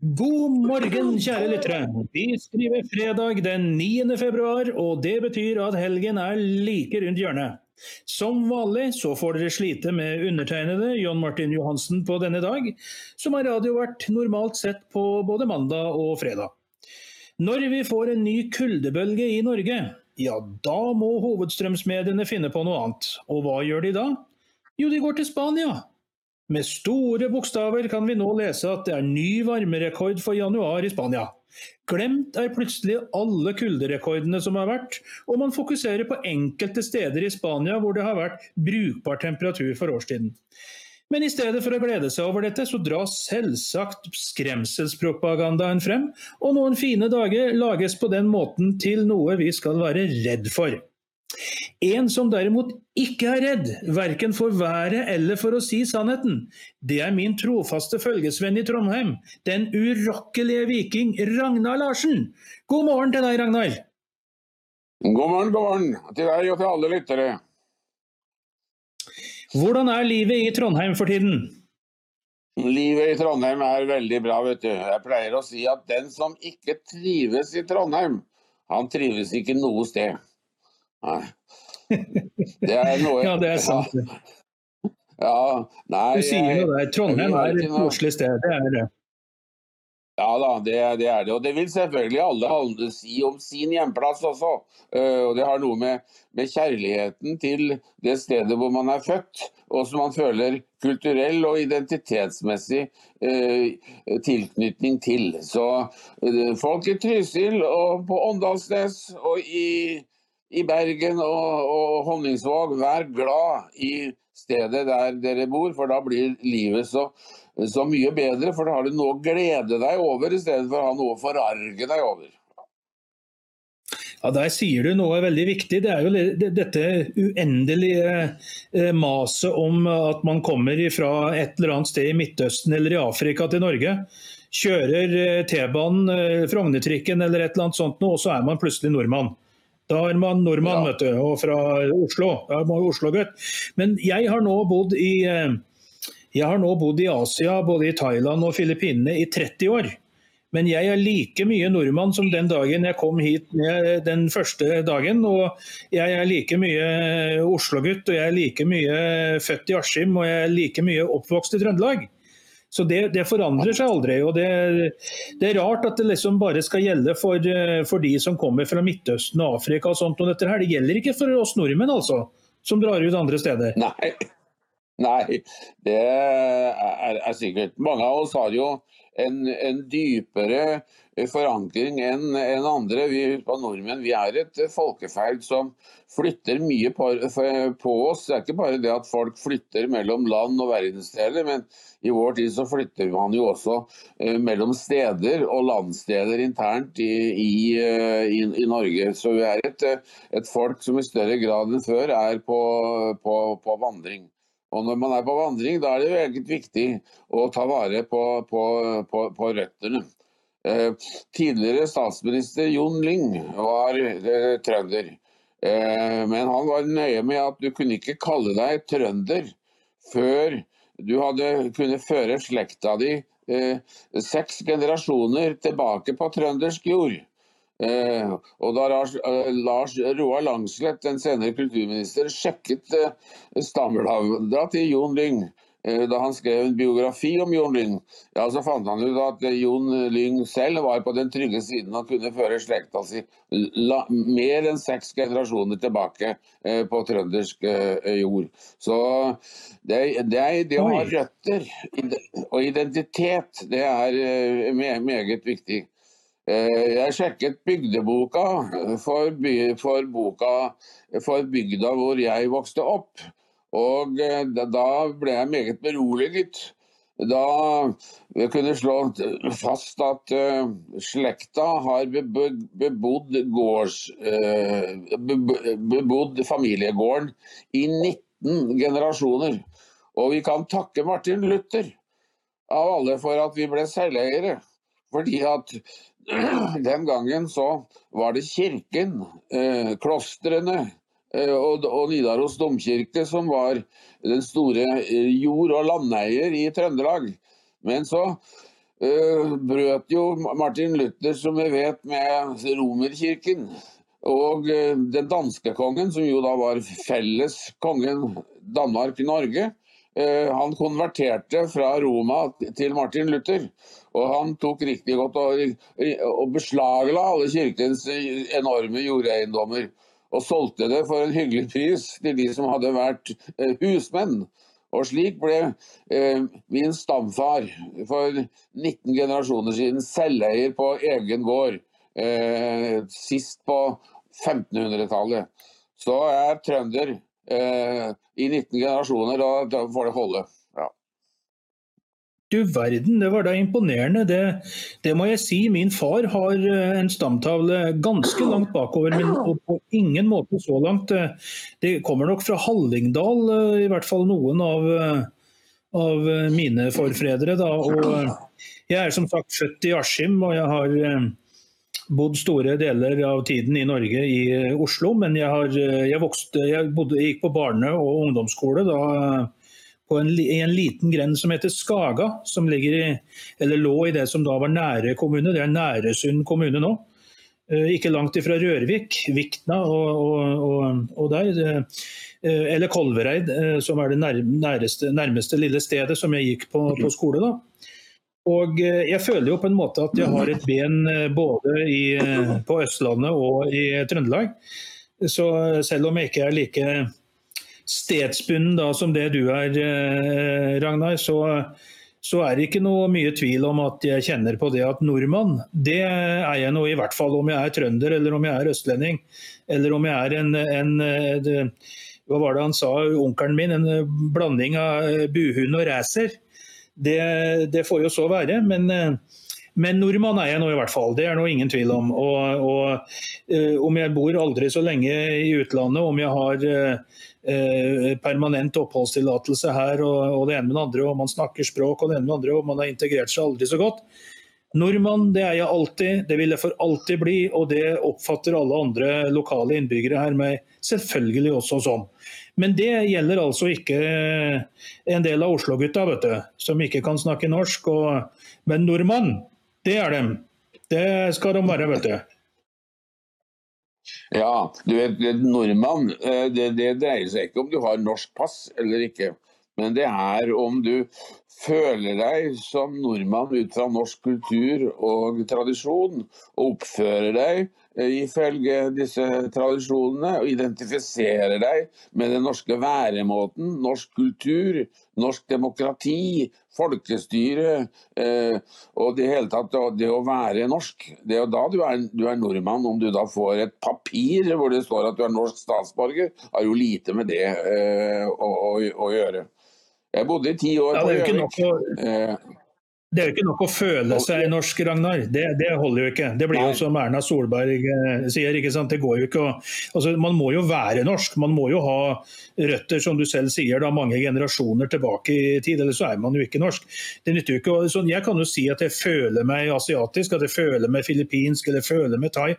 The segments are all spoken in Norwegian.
God morgen, kjære lyttere. Vi skriver fredag den 9. februar, og det betyr at helgen er like rundt hjørnet. Som vanlig så får dere slite med undertegnede John Martin Johansen på denne dag, som har radiovert normalt sett på både mandag og fredag. Når vi får en ny kuldebølge i Norge, ja da må hovedstrømsmediene finne på noe annet. Og hva gjør de da? Jo, de går til Spania. Med store bokstaver kan vi nå lese at det er ny varmerekord for januar i Spania. Glemt er plutselig alle kulderekordene som har vært, og man fokuserer på enkelte steder i Spania hvor det har vært brukbar temperatur for årstiden. Men i stedet for å glede seg over dette, så dras selvsagt skremselspropagandaen frem, og noen fine dager lages på den måten til noe vi skal være redd for. En som derimot ikke er redd, verken for været eller for å si sannheten, det er min trofaste følgesvenn i Trondheim, den urokkelige viking Ragnar Larsen. God morgen til deg, Ragnar. God morgen, god morgen til deg og til alle lyttere. Hvordan er livet i Trondheim for tiden? Livet i Trondheim er veldig bra, vet du. Jeg pleier å si at den som ikke trives i Trondheim, han trives ikke noe sted. Nei. Det er noe Ja, det er sant. Ja, nei, du sier jo det. Trondheim er et koselig sted, det er det. Ja da, det, det, er det. Og det vil selvfølgelig alle si om sin hjemplass også. Uh, og det har noe med, med, kjærligheten til det stedet hvor man er født, og som man føler kulturell og identitetsmessig uh, tilknytning til. Så uh, folk i Trysil og på Åndalsnes og i i Bergen og, og Honningsvåg, vær glad i stedet der dere bor, for da blir livet så, så mye bedre. For da har du noe å glede deg over, i stedet for å ha noe å forarge deg over. Ja, Der sier du noe veldig viktig. Det er jo dette uendelige eh, maset om at man kommer fra et eller annet sted i Midtøsten eller i Afrika til Norge. Kjører eh, T-banen, eh, Frognertrikken eller et eller annet sånt, og så er man plutselig nordmann. Da er man nordmann, ja. vet du, og fra Oslo. Da er man Oslo-gutt. Men jeg har nå bodd i eh, jeg har nå bodd i Asia, både i Thailand og Filippinene, i 30 år. Men jeg er like mye nordmann som den dagen jeg kom hit den første dagen. Og jeg er like mye Oslo-gutt, og jeg er like mye født i Askim, og jeg er like mye oppvokst i Trøndelag. Så det, det, forandrer seg aldri. og det, det, er rart at det liksom bare skal gjelde for, eh, for, de som kommer fra Midtøsten og Afrika og sånt. og dette her. Det gjelder ikke for oss nordmenn, altså, som drar ut andre steder. Nei, Nei det er, er sikkert. Mange av oss har jo en, en dypere forankring enn en andre. Vi nordmenn vi er et folkeferd som flytter mye på, på, oss. Det er ikke bare det at folk flytter mellom land og verdensdeler, men i vår tid så flytter man jo også eh, mellom steder og landsteder internt i, i, eh, i, i Norge. Så vi er et, et, folk som i større grad enn før er på, på, på vandring. Og når man er på vandring, da er det veldig viktig å ta vare på, på, på, på røttene. Eh, tidligere statsminister Jon Lyng var eh, trønder. Eh, men han var nøye med at du kunne ikke kalle deg trønder før du hadde kunnet føre slekta di seks generasjoner tilbake på trøndersk jord. og da Lars, Roar Langslett, den senere kulturminister, sjekket stammelavda til Jon Lyng, Eh, da han skrev en biografi om Jon Lyng, ja, så fant han ut at eh, Jon Lyng selv var på den trygge siden og kunne føre slekta si mer enn seks generasjoner tilbake eh, på trøndersk jord. Så det, det, det å ha røtter og identitet, det er meget viktig. Jeg sjekket bygdeboka for, for, boka, for bygda hvor jeg vokste opp. Og eh, da ble jeg meget beroliget. Da vi kunne slå fast at uh, slekta har bebodd, gårds, uh, bebodd familiegården i 19 generasjoner. Og vi kan takke Martin Luther av alle for at vi ble selveiere. Fordi at den gangen så var det kirken, klostrene, Eh, og, og Nidaros domkirke, som var den store eh, jord- og landeier i Trøndelag. Men så uh, brøt jo Martin Luther, som vi vet, med romerkirken. Og uh, den danske kongen, som jo da var felles kongen Danmark-Norge, uh, han konverterte fra Roma til Martin Luther. Og han tok riktig godt og, og beslagla alle kirkens enorme jordeiendommer. Og solgte det for en hyggelig pris til de som hadde vært husmenn. Og slik ble eh, min stamfar for 19 generasjoner siden selveier på egen gård. Eh, sist på 1500-tallet. Så er trønder eh, i 19 generasjoner, og da får det holde. Du verden, det var da imponerende. Det, det, må jeg si. Min far har eh, en stamtavle ganske langt bakover, men på ingen måte så langt. Det kommer nok fra Hallingdal, eh, i hvert fall noen av, eh, av mine forfredere. Da. Og jeg er som sagt født i Askim, og jeg har bodd store deler av tiden i Norge i Oslo. Men jeg, har, jeg, vokste, jeg, bodde, gikk på barne- og ungdomsskole da en, i en liten grend som heter Skaga, som i, lå i det som da var Nære kommune. Det er Næresund kommune nå. Eh, ikke langt ifra Rørvik, Vikna og, og, og der. Eh, eller Kolvereid, eh, som er det nærmeste, nærmeste, lille stedet som jeg gikk på, på skole. da. Og jeg føler jo på en måte at jeg har et ben både i, på Østlandet og i Trøndelag. Så selv om jeg ikke er like stedsbunden da, som det du er, eh, Ragnar, så, så, er det ikke noe mye tvil om at jeg kjenner på det at nordmann, det er jeg nå i hvert fall om jeg er trønder eller om jeg er østlending. Eller om jeg er en, en det, hva var det han sa, onkelen min, en blanding av buhund og racer. Det, det, får jo så være. men men nordmann er jeg nå i hvert fall, det er nå ingen tvil om. Og, og uh, Om jeg bor aldri så lenge i utlandet, om jeg har uh, permanent oppholdstillatelse her og, og, det ene med det andre, og man snakker språk og det ene med det andre, og man har integrert seg aldri så godt. Nordmann det er jeg alltid, det vil jeg for alltid bli, og det oppfatter alle andre lokale innbyggere her meg selvfølgelig også som. Men det gjelder altså ikke en del av Oslo-gutta, som ikke kan snakke norsk. Og, men nordmann, det er dem. Det skal de være, vet du. Ja, du vet, nordmann, eh, det, det, dreier seg ikke om du har norsk pass eller ikke. Men det er om du føler deg som nordmann ut fra norsk kultur og tradisjon, og oppfører deg eh, ifølge disse tradisjonene, og identifiserer deg med den norske væremåten, norsk kultur, norsk demokrati, folkestyre eh, og det hele tatt det å være norsk. Det er jo da du er, du er, nordmann. Om du da får et papir hvor det står at du er norsk statsborger, har jo lite med det eh, å, å, å gjøre. Jeg bodde i ti år ja, på Gjøvik. Eh, det er jo ikke nok å føle seg norsk, Ragnar. Det, det holder jo ikke. Det blir jo som Erna Solberg eh, sier. ikke sant? Det går jo ikke å, altså, Man må jo være norsk. Man må jo ha røtter, som du selv sier, da mange generasjoner tilbake i tid. Ellers så er man jo ikke norsk. Det nytter jo ikke, så Jeg kan jo si at jeg føler meg asiatisk, at jeg føler meg filippinsk eller føler meg thai.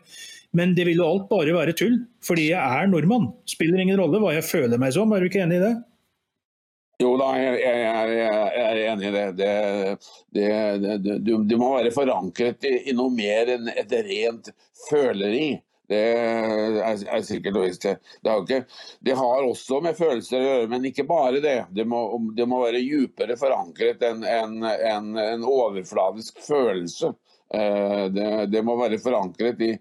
Men det vil jo alt bare være tull, fordi jeg er nordmann. Spiller ingen rolle hva jeg føler meg som. Er du ikke enig i det? Jo da, jeg, jeg, jeg, er enig i det. det, det, det du, du, må være forankret i, i, noe mer enn et rent føleri. Det er, er sikkert og visst. Det, det, har også med følelser å gjøre, men ikke bare det. Det må, det må være djupere forankret enn en, en, en, overfladisk følelse. Det, det, må være forankret i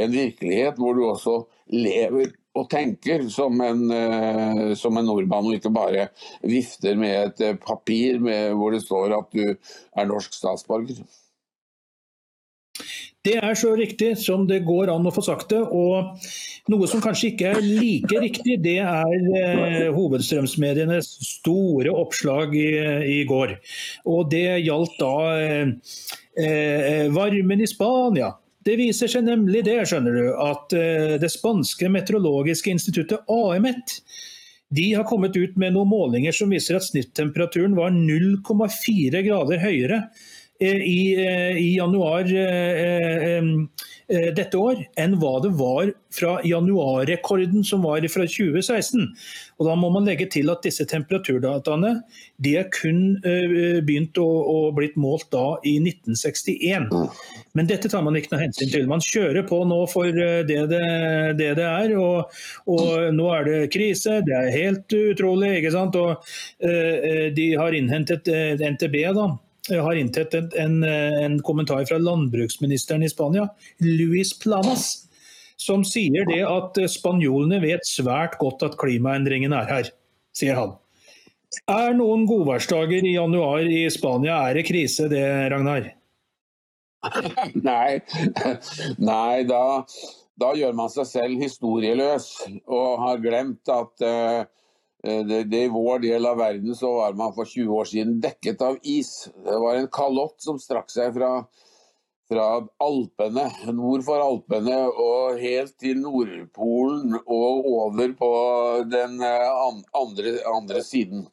en virkelighet hvor du også lever og tenker som en, uh, som en nordmann, og ikke bare vifter med et uh, papir med, hvor det står at du er norsk statsborger. Det er så riktig som det går an å få sagt det. Og noe som kanskje ikke er like riktig, det er eh, hovedstrømsmedienes store oppslag i, i, går. Og det gjaldt da eh, eh, varmen i Spania. Det viser seg nemlig det, skjønner du, at eh, det spanske meteorologiske instituttet AMET de har kommet ut med noen målinger som viser at snittemperaturen var 0,4 grader høyere eh, i, eh, i januar dette år enn hva det var fra januarrekorden som var fra 2016. Og Da må man legge til at disse temperaturdataene de er kun uh, begynt å, å blitt målt da i 1961. Men dette tar man ikke noe hensyn til. Man kjører på nå for det det, det, det er. Og, og, nå er det krise, det er helt utrolig. ikke sant? Og De har innhentet NTB. da, har inntatt en, en, kommentar fra landbruksministeren i Spania, Luis Planas, som sier det at spanjolene vet svært godt at klimaendringene er her, sier han. Er noen godværsdager i januar i Spania, det krise det, Ragnar? Nei, Nei da, da, gjør man seg selv historieløs og har glemt at uh, det, det, I vår del av verden så var man for 20 år siden dekket av is. Det var en kalott som strakk seg fra, fra Alpene, nord for Alpene og helt til Nordpolen og over på den eh, andre, andre siden.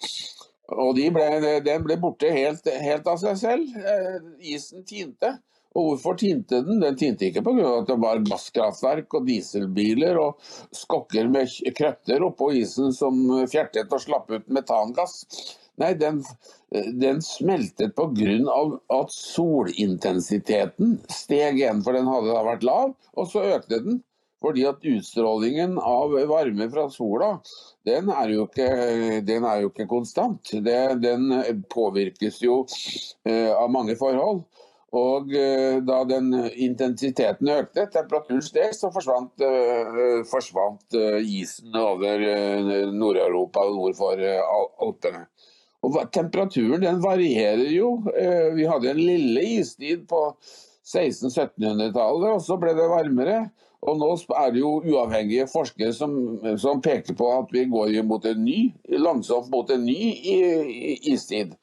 Og de ble, den ble borte helt, helt av seg selv. Eh, isen tinte. Og hvorfor tinte den? Den tinte ikke pga. at det var gasskraftverk og dieselbiler og skokker med krøtter oppå isen som fjertet og slapp ut metangass. Nei, den, den smeltet pga. at solintensiteten steg igjen, for den hadde da vært lav, og så økte den. Fordi at utstrålingen av varme fra sola, den er jo ikke, er jo ikke konstant. Det, den påvirkes jo eh, av mange forhold. Og uh, da den intensiteten økte, temperaturen steg, så forsvant, uh, forsvant uh, isen over Nord-Europa nord for Alpene. Og temperaturen den varierer jo. vi hadde en lille istid på 1600-1700-tallet, og så ble det varmere. Og nå er det jo uavhengige forskere som, som peker på at vi går mot en ny, langsomt mot en ny istid.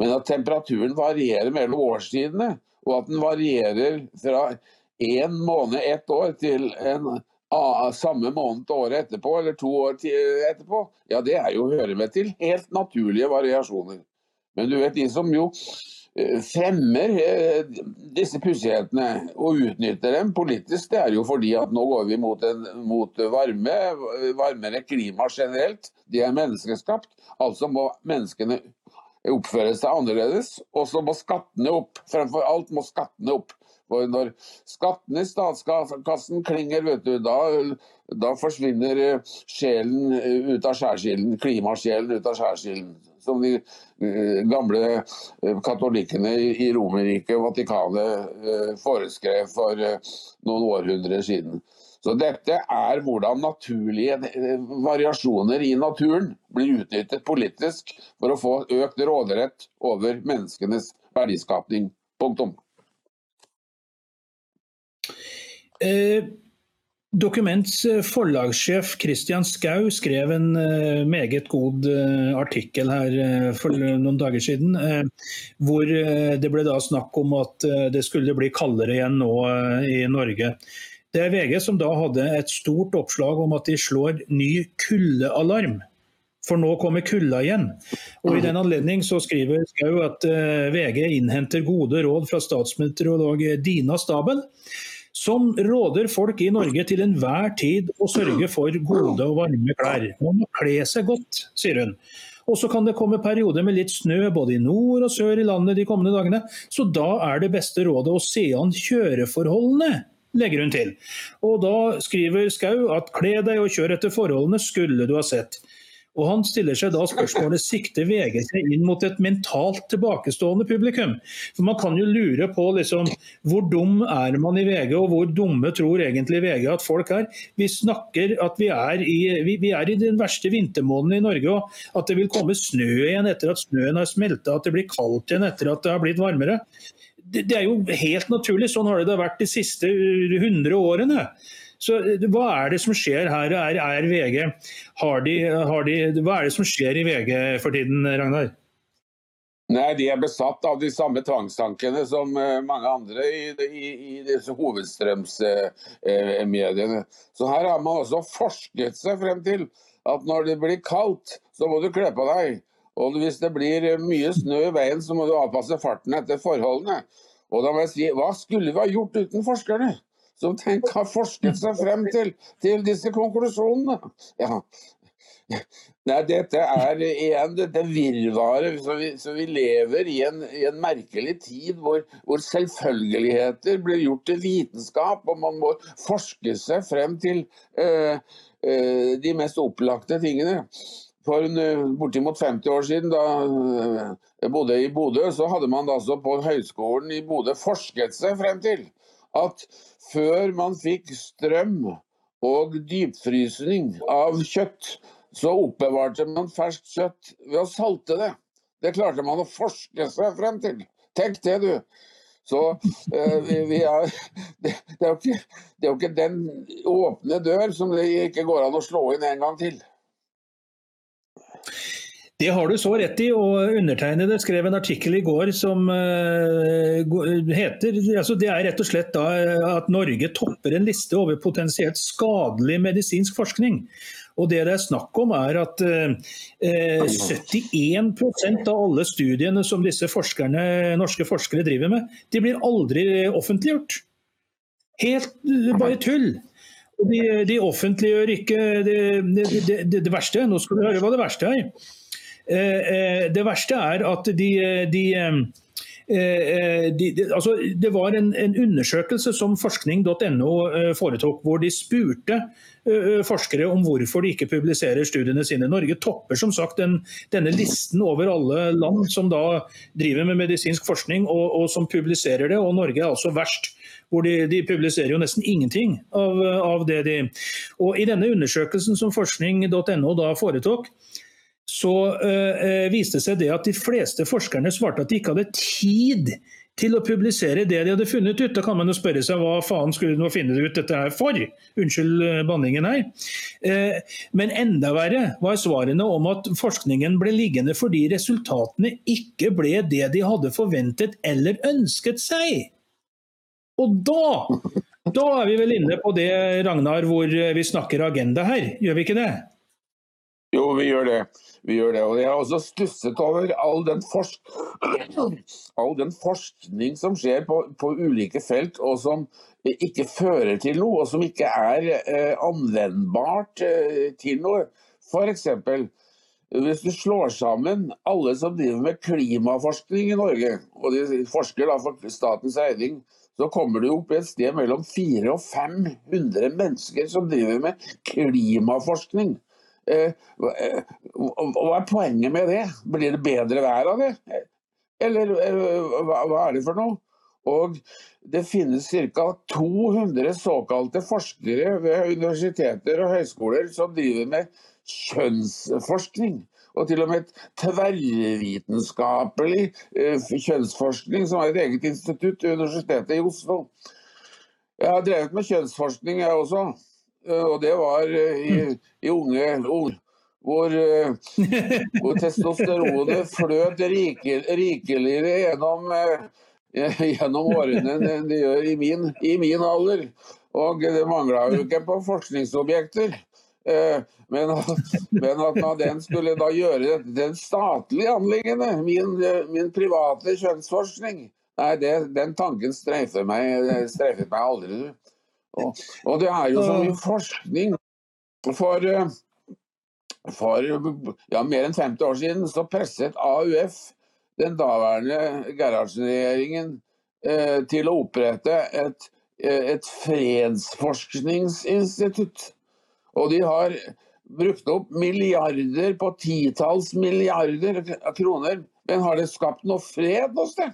Men at temperaturen varierer mellom årstidene, og at den varierer fra én måned ett år til en samme måned året etterpå, eller to år etterpå, ja det er jo hører med til helt naturlige variasjoner. Men du vet, de som jo eh, fremmer eh, disse pussighetene og utnytter dem politisk, det er jo fordi at nå går vi mot, en, mot varme, varmere klima generelt. Det er menneskeskapt. Altså må menneskene oppføre seg annerledes. Og så må skattene opp. Fremfor alt må skattene opp. For når skattene i statskassen klinger, vet du, da, da forsvinner eh, sjelen eh, ut av skjærsilden. Klimasjelen ut av skjærsilden. Som de eh, gamle katolikkene i Romerriket og Vatikanet foreskrev for noen århundrer siden. Så dette er hvordan naturlige eh, variasjoner i naturen blir utnyttet politisk for å få økt råderett over menneskenes verdiskapning. Punktum. Eh, Dokuments eh, forlagssjef Christian Skau skrev en eh, meget god artikkel her for noen dager siden, hvor det ble da snakk om at det skulle bli kaldere igjen nå i Norge. Det er VG som da hadde et stort oppslag om at de slår ny kuldealarm. For nå kommer kulda igjen. Og I den anledning så skriver Skau at eh, VG innhenter gode råd fra statsmeteorolog Dina Stabel, som råder folk i Norge til enhver tid å sørge for gode og varme klær. Man må kle seg godt, sier hun. Og så kan det komme perioder med litt snø både i nord og sør i landet de kommende dagene. Så da er det beste rådet å se an kjøreforholdene legger hun til. Og da skriver Skau at kle deg og kjør etter forholdene skulle du ha sett. Og Han stiller seg da spørsmålet sikter VG seg inn mot et mentalt tilbakestående publikum. For Man kan jo lure på liksom, hvor dum er man i VG, og hvor dumme tror egentlig VG at folk er. Vi snakker at vi er i, vi, vi er i den verste vintermåneden i Norge, og at det vil komme snø igjen etter at snøen har smelta, at det blir kaldt igjen etter at det har blitt varmere det, er jo helt naturlig. Sånn har det vært de siste 100 årene. Så eh, Hva er det som skjer her? Er, er VG, har de, har de, hva er det som skjer i VG for tiden, Ragnar? Nei, De er besatt av de samme tvangstankene som eh, mange andre i, i, i disse hovedstrømsmediene. Så her har man også forsket seg frem til at når det blir kaldt, så må du kle på deg. Og hvis det blir mye snø i veien, så må du avpasse farten etter forholdene. Og da må jeg si, hva skulle vi ha gjort uten forskerne? som tenk, har forsket seg frem til, til disse konklusjonene. Ja. Nei, dette er igjen dette virvaret. Så vi, så vi lever i en, i en, merkelig tid hvor, hvor, selvfølgeligheter blir gjort til vitenskap, og man må forske seg frem til øh, øh, de mest opplagte tingene. For bortimot 50 år siden, da jeg bodde i Bodø, så hadde man altså på Høgskolen i Bodø forsket seg frem til at før man fikk strøm og dypfrysning av kjøtt, så oppbevarte man ferskt kjøtt ved å salte det. Det klarte man å forske seg frem til. Tenk det, du. Så eh, vi, vi er, det, det, er ikke, det, er jo ikke, den åpne dør som det ikke går an å slå inn en gang til. Det har du så rett i, og undertegnede skrev en artikkel i går som uh, heter altså Det er rett og slett da at Norge topper en liste over potensielt skadelig medisinsk forskning. Og det det er snakk om er at eh, 71% av alle studiene som disse forskerne, norske forskere driver med, de blir aldri offentliggjort. Helt bare tull. De, de offentliggjør ikke det, det, det, det, verste. Nå skal du høre hva det verste er. Eh, eh, det verste er at de, de Eh, de, de, altså, det var en, en, undersøkelse som forskning.no foretok, hvor de spurte forskere om hvorfor de ikke publiserer studiene sine. Norge topper som sagt den, denne listen over alle land som da driver med medisinsk forskning og, og som publiserer det, og Norge er altså verst. Hvor de, de publiserer jo nesten ingenting av, av det de Og I denne undersøkelsen som forskning.no da foretok, så øh, viste det seg det at de fleste forskerne svarte at de ikke hadde tid til å publisere det de hadde funnet ut. Da kan man jo spørre seg hva faen skulle de finne ut dette her for? Unnskyld eh, banningen her. Eh, men enda verre var svarene om at forskningen ble liggende fordi resultatene ikke ble det de hadde forventet eller ønsket seg. Og da, da er vi vel inne på det, Ragnar, hvor vi snakker agenda her, gjør vi ikke det? Jo, vi gjør det. Vi gjør det. Og jeg har også stusset over all den, forsk all den forskning som skjer på, på, ulike felt, og som ikke fører til noe, og som ikke er eh, anvendbart eh, til noe. F.eks. hvis du slår sammen alle som driver med klimaforskning i Norge, og de forsker da for statens regning, så kommer du opp i et sted mellom 400 og 500 mennesker som driver med klimaforskning. Eh, eh, hva er poenget med det? Blir det bedre vær av det? Eller eh, hva er det for noe? Og det finnes ca. 200 såkalte forskere ved universiteter og høyskoler som driver med kjønnsforskning. Og til og med et tverrvitenskapelig kjønnsforskning, som er et eget institutt ved Universitetet i Oslo. Jeg har drevet med kjønnsforskning, jeg også. Eh, og det var eh, i, i unge, ord, hvor, eh, hvor testosteronet fløt rike, rikeligere gjennom, gjennom årene enn det gjør i min, i min alder. Og det mangla jo ikke på forskningsobjekter. Men, men, at den skulle da gjøre dette til et statlig anliggende, min, min private kjønnsforskning, nei, det, den tanken streifet meg, streifet meg aldri. Og, og det er jo så mye forskning. For, eh, for ja, mer enn 50 år siden så presset AUF den daværende Gerhardsen-regjeringen eh, til å opprette et, eh, et fredsforskningsinstitutt. Og de har brukt opp milliarder på titalls milliarder kroner. Men har det skapt noe fred hos det?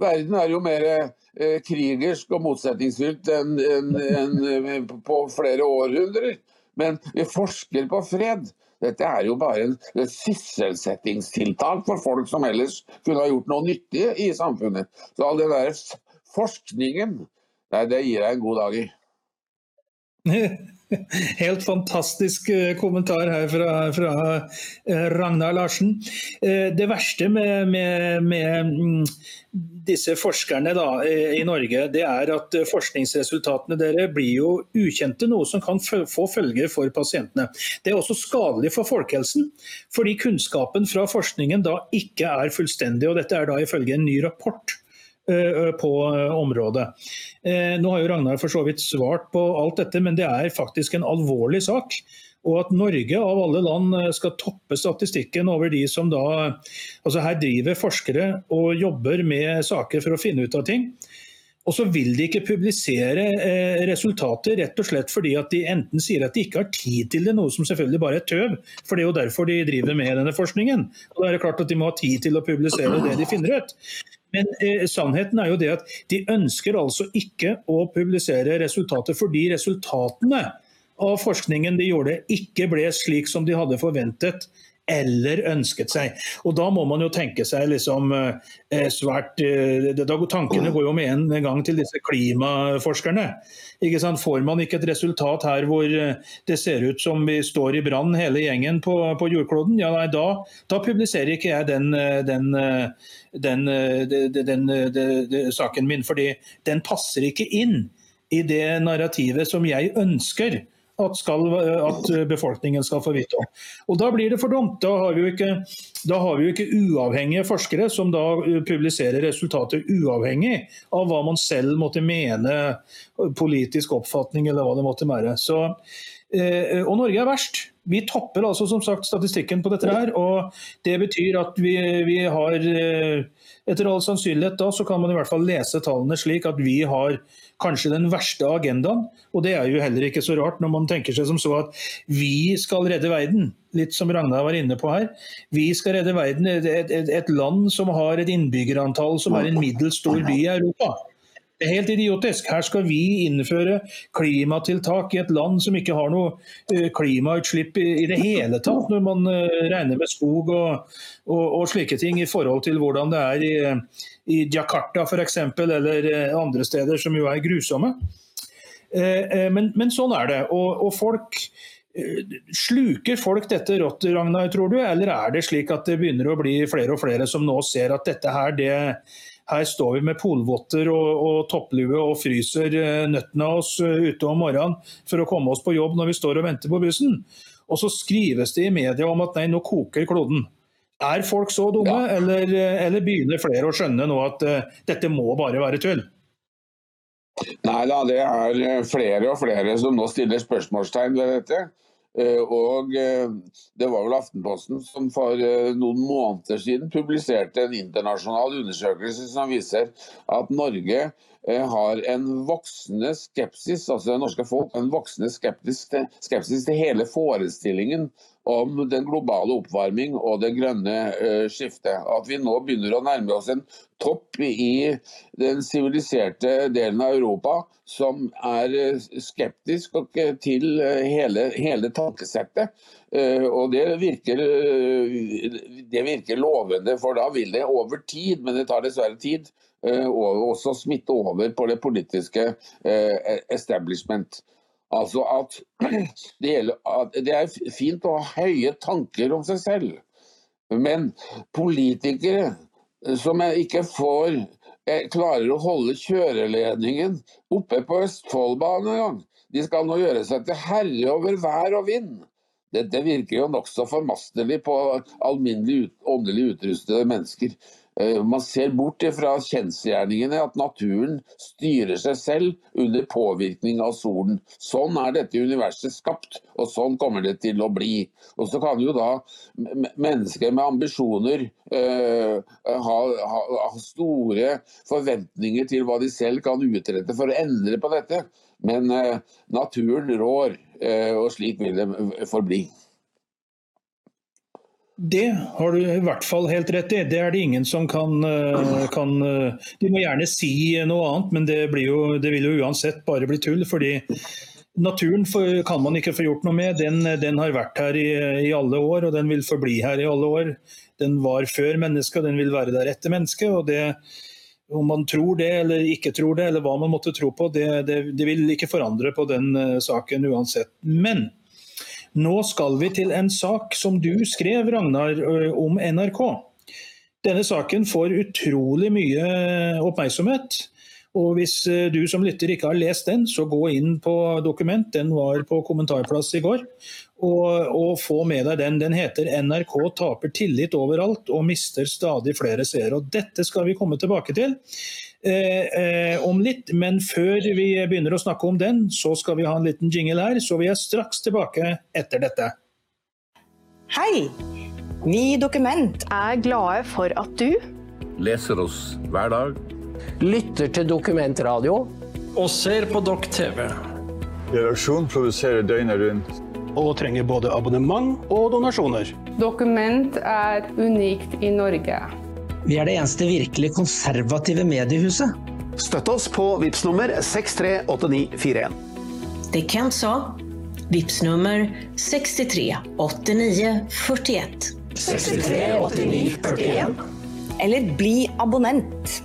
Verden er jo mer eh, krigersk og motsetningsfylt enn en, en, en, på flere århundrer. Men vi forsker på fred. Dette er jo bare en, et sysselsettingstiltak for folk som ellers kunne ha gjort noe nyttig i samfunnet. Så all den der forskningen, nei, det gir jeg en god dag i. Helt fantastisk eh, kommentar her fra, fra eh, Ragnar Larsen. Det verste med, med, med mm, disse forskerne da, i Norge, det er at forskningsresultatene dere blir jo ukjente, noe som kan få følger for pasientene. Det er også skadelig for folkehelsen, fordi kunnskapen fra forskningen da ikke er fullstendig. og Dette er da ifølge en ny rapport på området. Nå har jo Ragnar for så vidt svart på alt dette, men det er faktisk en alvorlig sak. Og at Norge av alle land skal toppe statistikken over de som da Altså her driver forskere og jobber med saker for å finne ut av ting. Og så vil de ikke publisere eh, resultater rett og slett fordi at de enten sier at de ikke har tid til det, noe som selvfølgelig bare er tøv, for det er jo derfor de driver med denne forskningen. Og da er det klart at de må ha tid til å publisere det de finner ut. Men eh, sannheten er jo det at de ønsker altså ikke å publisere resultater fordi resultatene av forskningen de gjorde, ikke ble slik som de hadde forventet eller ønsket seg. Og Da må man jo tenke seg liksom eh, svært eh, Tankene går jo med en gang til disse klimaforskerne. Får man ikke et resultat her hvor eh, det ser ut som vi står i brann hele gjengen på, på jordkloden, ja nei, da, da, publiserer ikke jeg den, den, den, den saken min. fordi den passer ikke inn i det narrativet som jeg ønsker at, skal, at, befolkningen skal få vite om. Og Da blir det for dumt. Da har, vi jo ikke, vi jo ikke uavhengige forskere som da publiserer resultater uavhengig av hva man selv måtte mene, politisk oppfatning eller hva det måtte være. Så, eh, og Norge er verst. Vi topper altså som sagt statistikken på dette her. og Det betyr at vi, vi har eh, etter all sannsynlighet da, så kan man i hvert fall lese tallene slik at vi har kanskje den verste agendaen. Og det er jo heller ikke så rart når man tenker seg som så at vi skal redde verden. Litt som Ragnar var inne på her. Vi skal redde verden. Et, et, et land som har et innbyggerantall som er en middels stor by i Europa. Det er helt idiotisk. Her skal vi innføre klimatiltak i et land som ikke har noe eh, klimautslipp i det hele tatt, når man eh, regner med skog og, og, og slike ting i forhold til hvordan det er i, i Jakarta f.eks., eller eh, andre steder som jo er grusomme. Men, men sånn er det. Og, og folk Sluker folk dette rått, Ragnar, tror du? Eller er det slik at det begynner å bli flere og flere som nå ser at dette her, det, her står vi med polvotter og, og topplue og fryser eh, nøttene av oss eh, ute om morgenen for å komme oss på jobb når vi står og venter på bussen. Og så skrives det i media om at nei, nå koker kloden. Er folk så dumme, ja. eller, eh, eller, begynner flere å skjønne nå at uh, dette må bare være tull? Nei da, det er flere og flere som nå stiller spørsmålstegn ved dette. Eh, og eh, det var vel Aftenposten som for eh, noen måneder siden publiserte en internasjonal undersøkelse som viser at Norge har en voksende skepsis, altså det norske folk, en voksende skepsis skepsis til hele forestillingen om den globale oppvarming og det grønne uh, skiftet. At vi nå begynner å nærme oss en topp i den siviliserte delen av Europa som er uh, skeptisk til uh, hele, hele tankesettet. Og det virker, det virker lovende, for da vil det over tid, men det tar dessverre tid, også smitte over på det politiske establishment. Altså at det, gjelder, at det, er fint å ha høye tanker om seg selv, men politikere som ikke får eh, klarer å holde kjøreledningen oppe på Østfoldbanen engang, de skal nå gjøre seg til herre over vær og vind. Dette virker jo nokså formastelig på alminnelig åndelig utrustede mennesker. Eh, man ser bort fra kjensgjerningene at naturen styrer seg selv under påvirkning av solen. Sånn er dette universet skapt, og sånn kommer det til å bli. Og så kan jo da mennesker med ambisjoner uh, ha, ha, ha, store forventninger til hva de selv kan utrette for å endre på dette. Men uh, naturen rår, uh, og slik vil det forbli. Det har du i hvert fall helt rett i. Det er det ingen som kan, eh, kan eh, De må gjerne si noe annet, men det, jo, det, vil jo uansett bare bli tull. fordi Naturen kan man ikke få gjort noe med. Den, den har vært her i, i, alle år, og den vil forbli her i alle år. Den var før mennesket, og den vil være der etter mennesket. og det om man tror det eller ikke tror det, eller hva man måtte tro på, det, det, vil ikke forandre på den uh, saken uansett. Men nå skal vi til en sak som du skrev, Ragnar, om NRK. Denne saken får utrolig mye oppmerksomhet. Og Hvis du som lytter ikke har lest den, så gå inn på dokument. Den var på kommentarplass i går. Og, og få med deg den. Den heter 'NRK taper tillit overalt og mister stadig flere seere'. Og Dette skal vi komme tilbake til eh, eh, om litt. Men før vi begynner å snakke om den, så skal vi ha en liten jingle her. Så vi er straks tilbake etter dette. Hei! Vi i Dokument er glade for at du leser oss hver dag lytter til dokumentradio og ser på Dokk TV. Redaksjonen produserer døgnet rundt. Og trenger både abonnement og donasjoner. Dokument er unikt i Norge. Vi er det eneste virkelig konservative mediehuset. Støtt oss på VIPS nummer 638941. Det Kent sa. VIPS nummer 63 89 41. 63 89 41. Eller bli abonnent.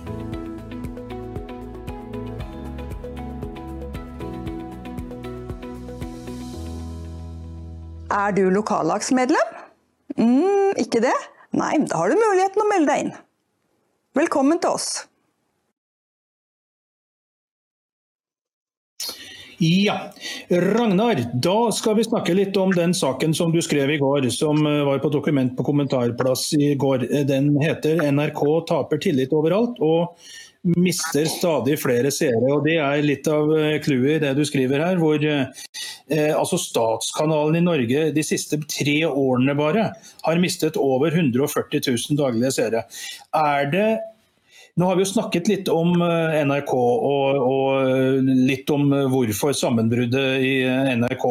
Er du lokallagsmedlem? Mm, ikke det? Nei, da har du muligheten å melde deg inn. Velkommen til oss. Ja, Ragnar, da skal vi snakke litt om den saken som du skrev i går, som eh, var på dokument på kommentarplass i går. Den heter 'NRK taper tillit overalt'. og mister stadig flere seere. og Det er litt av eh, clouet i det du skriver her. hvor eh, altså Statskanalen i Norge de siste tre årene bare har mistet over 140 000 daglige seere. Er det nå har vi jo snakket litt om eh, NRK og, og eh, litt om hvorfor sammenbruddet i NRK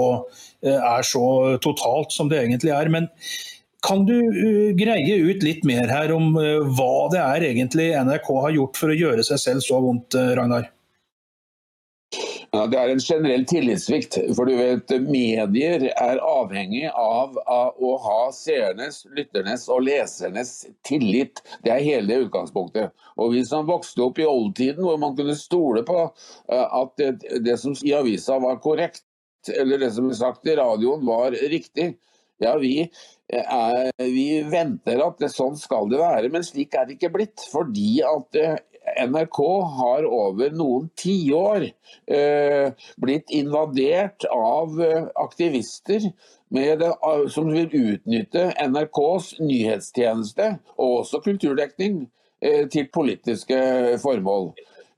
er så totalt som det egentlig er. Men kan du uh, greie ut litt mer her om uh, hva det er egentlig NRK har gjort for å gjøre seg selv så vondt, uh, Ragnar? Ja, det er en generell tillitssvikt. For du vet, medier er avhengig av, av å ha seernes, lytternes og lesernes tillit. Det er hele utgangspunktet. Og Vi som vokste opp i oldtiden, hvor man kunne stole på at det, det som i avisa var korrekt, eller det som ble sagt i radioen var riktig, ja, vi er, vi venter at det, sånn skal det være, men slik er det ikke blitt. Fordi at eh, NRK har over noen tiår eh, blitt invadert av eh, aktivister det, som vil utnytte NRKs nyhetstjeneste og også kulturdekning eh, til politiske formål.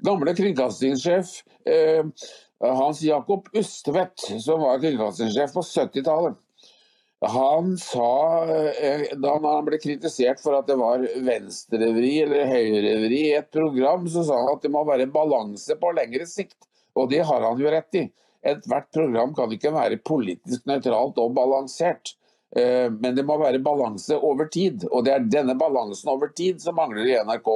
Gamle kringkastingssjef eh, Hans Jakob Ustvedt, som var kringkastingssjef på 70-tallet, han sa, eh, da han ble kritisert for at det var venstrevri eller høyrevri i et program, så sa han at det må være balanse på lengre sikt. Og det har han jo rett i. Ethvert program kan ikke være politisk nøytralt og balansert. Eh, men det må være balanse over tid, og det er denne balansen over tid som mangler i NRK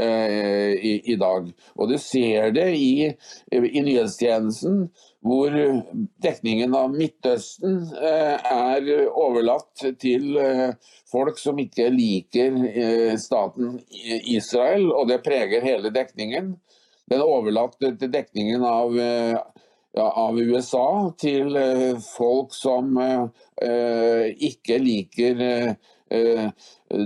eh, i, i dag. Og Du ser det i, i nyhetstjenesten hvor dekningen av Midtøsten eh, er overlatt til eh, folk som ikke liker eh, staten Israel, og det preger hele dekningen. Den er overlatt til dekningen av, av USA til folk som ikke liker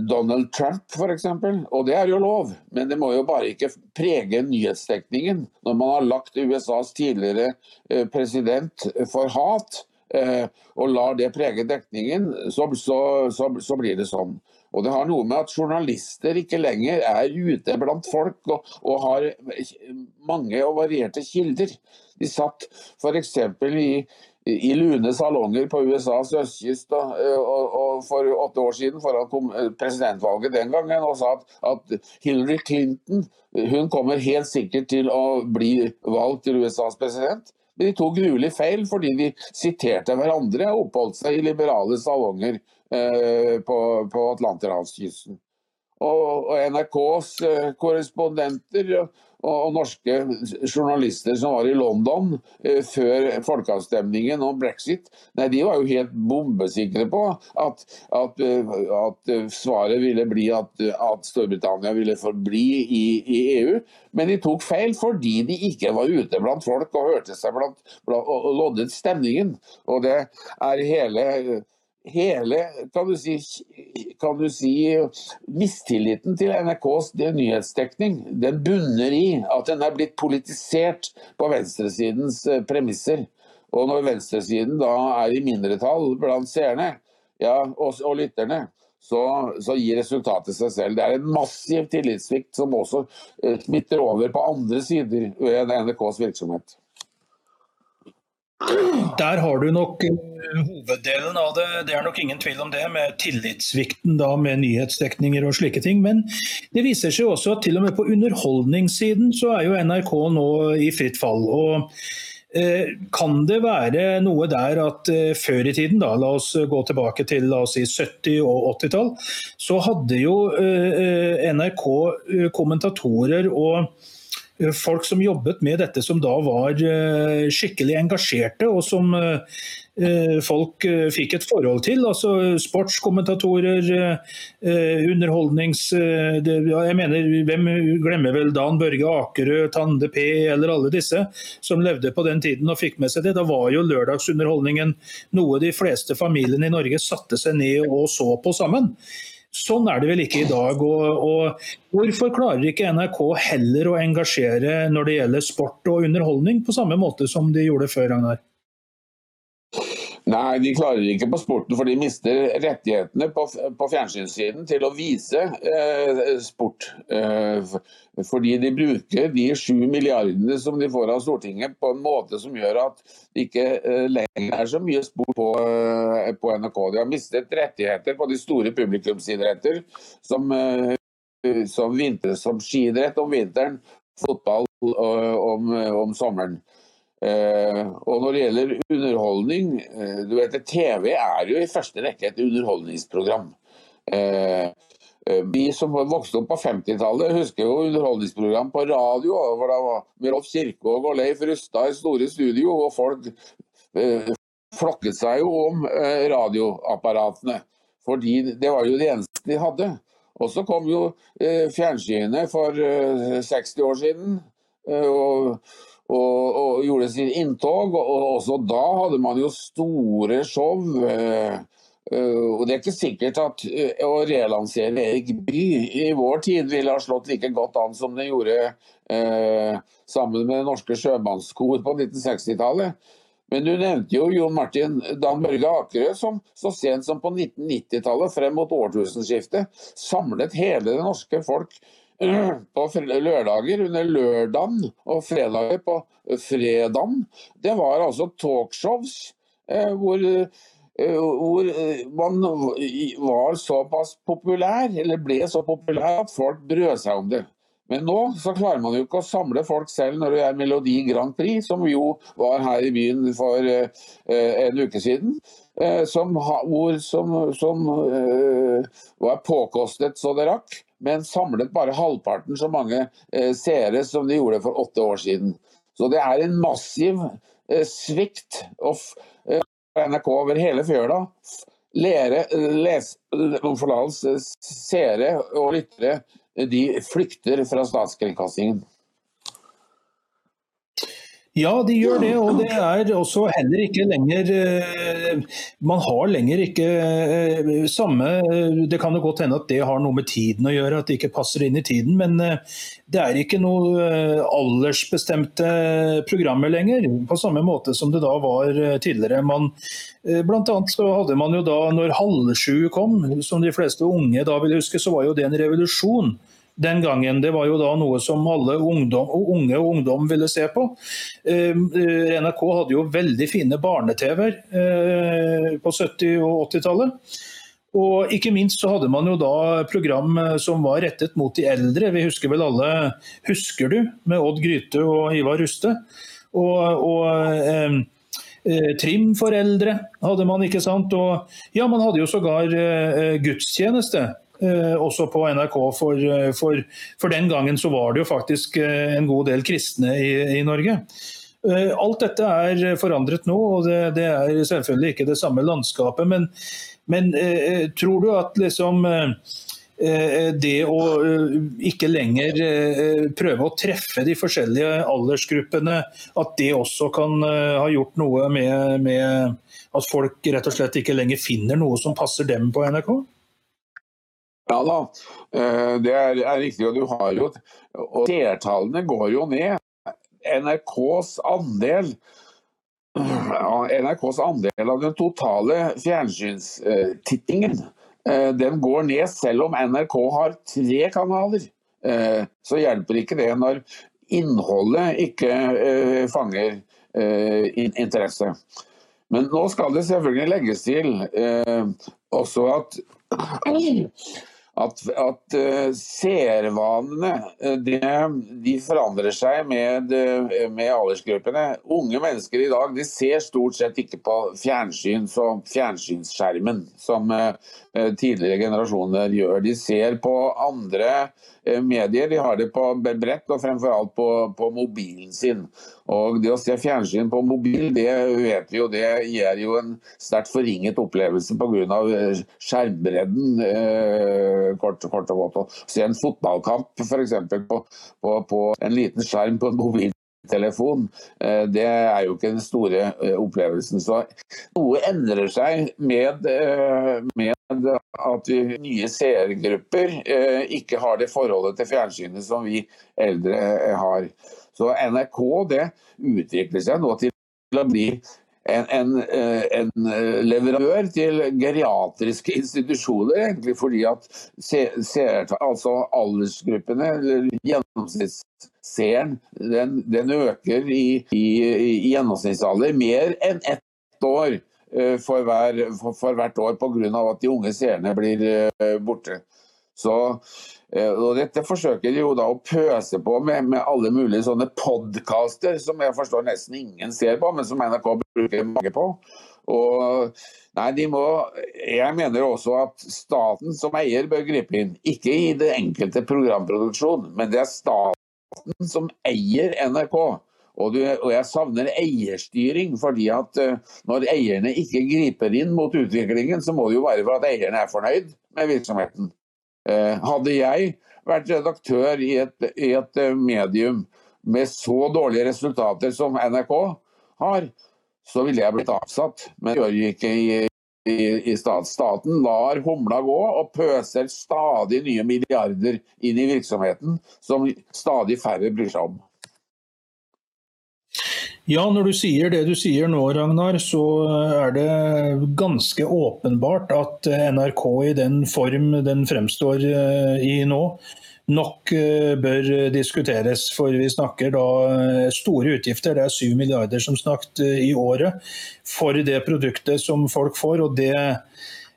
Donald Trump f.eks. Og det er jo lov, men det må jo bare ikke prege nyhetsdekningen. Når man har lagt USAs tidligere eh, president for hat, eh, og lar det prege dekningen, så, så, så, så blir det sånn. Og Det har noe med at journalister ikke lenger er ute blant folk og, og har mange og varierte kilder. De satt f.eks. i i lune salonger på USAs østkyst og, og, og for åtte år siden foran eh, presidentvalget den gangen og sa at, at, Hillary Clinton hun kommer helt sikkert til å bli valgt til USAs president. Men de tok gruelig feil fordi de siterte hverandre og oppholdt seg i liberale salonger på, på Atlanterhavskysten. Og, og NRKs eh, korrespondenter og norske journalister som var i London eh, før folkeavstemningen om brexit, nei, de var jo helt bombesikre på at, at, eh, at svaret ville bli at, at, Storbritannia ville forbli i, i, EU. Men de tok feil fordi de ikke var ute blant folk og hørte seg blant, blant og loddet stemningen. Og det er hele hele kan du, si, kan du si mistilliten til NRKs nyhetsdekning den bunner i at den er blitt politisert på venstresidens eh, premisser. Og når venstresiden da er i mindretall blant seerne ja, og, og lytterne, så, så, gir resultatet seg selv. Det er en massiv tillitssvikt som også uh, smitter over på andre sider ved NRKs virksomhet. Der har du nok uh, hoveddelen av det. Det er nok ingen tvil om det, med tillitssvikten da med nyhetsdekninger og slike ting. Men det viser seg også at til og med på underholdningssiden så er jo NRK nå i fritt fall. og uh, kan det være noe der at uh, før i tiden, da, la oss gå tilbake til si 70- og 80-tall, så hadde jo NRK kommentatorer og Eh, folk som jobbet med dette, som da var eh, skikkelig engasjerte, og som eh, folk fikk et forhold til. altså Sportskommentatorer, underholdnings... Jeg mener, Hvem glemmer vel Dan Børge Akerø, Tande P eller alle disse som levde på den tiden og fikk med seg det. Da var jo lørdagsunderholdningen noe de fleste familiene i Norge satte seg ned og så på sammen. Sånn er det vel ikke i dag. Og, og, hvorfor klarer ikke NRK heller å engasjere når det gjelder sport og underholdning, på samme måte som de gjorde før? Ragnar? Nei, de klarer ikke på sporten, for de mister rettighetene på, på fjernsynssiden til å vise eh, sport. Eh, fordi de bruker de sju milliardene som de får av Stortinget på en måte som gjør at det ikke eh, lenger er så mye sport på, eh, på, NRK. De har mistet rettigheter på de store publikumsidretter, som, eh, som, som skiidrett om vinteren, fotball eh, om, om sommeren. Uh, og når det gjelder underholdning uh, du vet TV er jo i første rekke et underholdningsprogram. Uh, vi som vokste opp på 50-tallet, husker jo underholdningsprogram på radio. hvor det var Rolf Kirkvaag og Leif Rustad i store studio. Og folk flokket seg jo om radioapparatene. Fordi det var jo det eneste de hadde. Og så kom jo fjernsynet for 60 år siden. og og, og gjorde sitt inntog. Og også da hadde man jo store show. Eh, og Det er ikke sikkert at uh, å relansere Erik Bye i vår tid ville ha slått like godt an som det gjorde uh, sammen med det norske sjømannskor på 1960-tallet. Men du nevnte jo Jon Martin Dan Børge Akerø, som så sent som på 1990-tallet, frem mot årtusenskiftet, samlet hele det norske folk på lørdager under lørdagen og fredager på fredagen. Det var altså talkshows eh, hvor, eh, hvor eh, man var såpass populær, eller ble så populær at folk brød seg om det. Men nå så klarer man jo ikke å samle folk selv når det er Melodi Grand Prix, som jo var her i byen for eh, en uke siden. Uh, som, hvor, som, som uh, var påkostet så det rakk men samlet bare halvparten så mange eh, seere som de gjorde for åtte år siden. Så det er en massiv eh, svikt av eh, NRK over hele fjøla. Lere, les, seere og lyttere de flykter fra statskringkastingen. Ja, de gjør det. Og det er også heller ikke lenger eh, Man har lenger ikke eh, samme eh, Det kan jo godt hende at det har noe med tiden å gjøre, at det ikke passer inn i tiden. Men det er ikke noe aldersbestemte programmer lenger, på samme måte som det da var tidligere. Man, blant annet så hadde man jo da, når Halv sju kom, som de fleste unge da vil huske, så var jo det en revolusjon den gangen. Det var jo da noe som alle ungdom, unge og ungdom ville se på. Eh, NRK hadde jo veldig fine barne-TV-er eh, på 70- og 80-tallet. Og ikke minst så hadde man jo da program eh, som var rettet mot de eldre. Vi husker vel alle 'Husker du?' med Odd Gryte og Ivar Ruste. Og, og eh, Trim for eldre hadde man, ikke sant. Og ja, man hadde jo sågar eh, gudstjeneste Eh, også på NRK. For, eh, for, for, den gangen så var det jo faktisk eh, en god del kristne i, i Norge. Alt dette er forandret nå, og det, det, er selvfølgelig ikke det samme landskapet. Men, men tror du at liksom det å ikke lenger prøve å treffe de forskjellige aldersgruppene, at det også kan ha gjort noe med, med at folk rett og slett ikke lenger finner noe som passer dem på NRK? Ja da, det er, er riktig. Og du har jo og seertallene går jo ned. NRKs andel NRKs andel av den totale fjernsynstittingen den går ned selv om NRK har tre kanaler. Så hjelper ikke det når innholdet ikke fanger interesse. Men nå skal det selvfølgelig legges til også at at, at uh, seervanene uh, de, de, forandrer seg med, uh, med, aldersgruppene. Unge mennesker i dag de ser stort sett ikke på fjernsyn som fjernsynsskjermen, som tidligere generasjoner gjør. De ser på andre medier. De har det på brett og fremfor alt på, på mobilen sin. Og Det å se fjernsyn på mobil, det vet vi jo, det gir jo en sterkt forringet opplevelse pga. Eh, skjermbredden. Eh, kort, kort, og godt. Å se en fotballkamp f.eks. På, på, på en liten skjerm på en mobiltelefon, eh, det er jo ikke den store eh, opplevelsen. Så noe endrer seg med, eh, med at vi nye seergrupper ikke har det forholdet til fjernsynet som vi eldre har. Så NRK det utvikler seg nå til å bli en, en, en, leverandør til geriatriske institusjoner, egentlig fordi at ser, altså aldersgruppene, eller gjennomsnittsseeren, den, den, øker i, i, i, gjennomsnittsalder mer enn ett år eh, for, hver, for, for hvert år pga. at de unge seerne blir borte. Så Eh, og dette forsøker de jo da å pøse på med, med alle mulige sånne podkaster, som jeg forstår nesten ingen ser på, men som NRK bruker mange på. Og nei, de må, Jeg mener også at staten som eier bør gripe inn. Ikke i det enkelte programproduksjon, men det er staten som eier NRK. Og, du, og, jeg savner eierstyring, fordi at uh, når eierne ikke griper inn mot utviklingen, så må det jo være for at eierne er fornøyd med virksomheten. Uh, hadde jeg vært redaktør i et, i et, uh, medium med så dårlige resultater som NRK har, så ville jeg blitt avsatt. Men det gjør jeg ikke i, i, i stat. Staten lar humla gå og pøser stadig nye milliarder inn i virksomheten som stadig færre bryr seg om. Ja, når du sier det du sier nå, Ragnar, så er det ganske åpenbart at NRK i den form den fremstår eh, i nå, nok eh, bør diskuteres. For vi snakker da eh, store utgifter. Det er 7 milliarder som snakket i året for det produktet som folk får. og det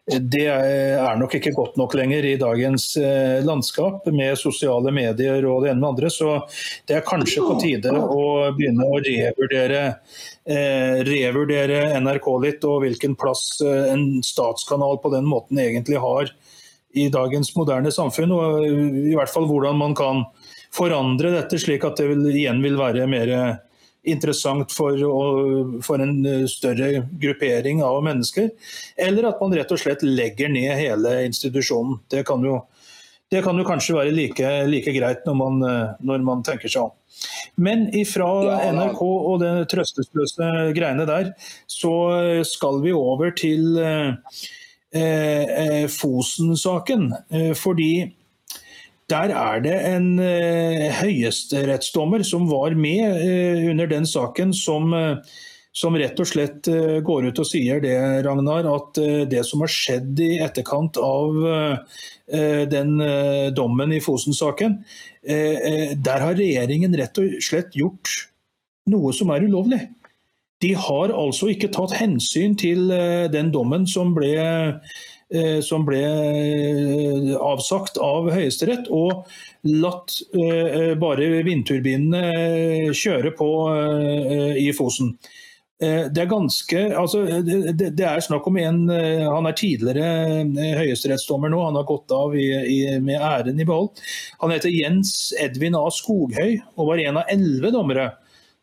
det er nok ikke godt nok lenger i dagens eh, landskap med sosiale medier og det ene med andre. Så det er kanskje på tide å begynne å revurdere, eh, revurdere NRK litt, og hvilken plass eh, en statskanal på den måten egentlig har i dagens moderne samfunn. Og i hvert fall hvordan man kan forandre dette slik at det vil, igjen vil være mer interessant for, for, en eh, større gruppering av mennesker. Eller at man rett og slett legger ned hele institusjonen. Det kan jo, det kan jo kanskje være like, like greit når man, eh, når man, tenker seg om. Men ifra NRK og det trøstesløse greiene der, så skal vi over til eh, eh Fosen-saken. Fordi der er det en høyesterettsdommer som var med under den saken, som, som, rett og slett går ut og sier det, Ragnar, at det som har skjedd i etterkant av den dommen i Fosen-saken, der har regjeringen rett og slett gjort noe som er ulovlig. De har altså ikke tatt hensyn til den dommen som ble Eh, som ble eh, avsagt av Høyesterett, og latt eh, bare vindturbinene kjøre på i Fosen. Det er ganske altså, det, det, er snakk om en Han er tidligere høyesterettsdommer nå, han har gått av i, i, med æren i behold. Han heter Jens Edvin A. Skoghøy og var en av elleve dommere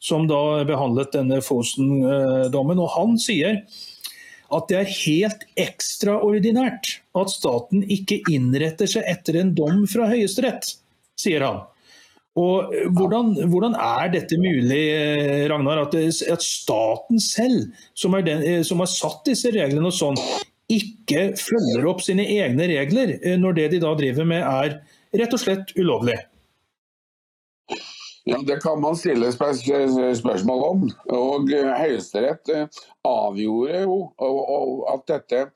som da behandlet denne Fosen-dommen. og Han sier at det er helt ekstraordinært at staten ikke innretter seg etter en dom fra Høyesterett, sier han. Og hvordan, hvordan, er dette mulig, Ragnar, at, at staten selv, som, den, som, har satt disse reglene og sånn, ikke følger opp sine egne regler eh, når det de da driver med er rett og slett ulovlig? Ja, Det kan man stille spørsmål om. Og Høyesterett avgjorde jo at dette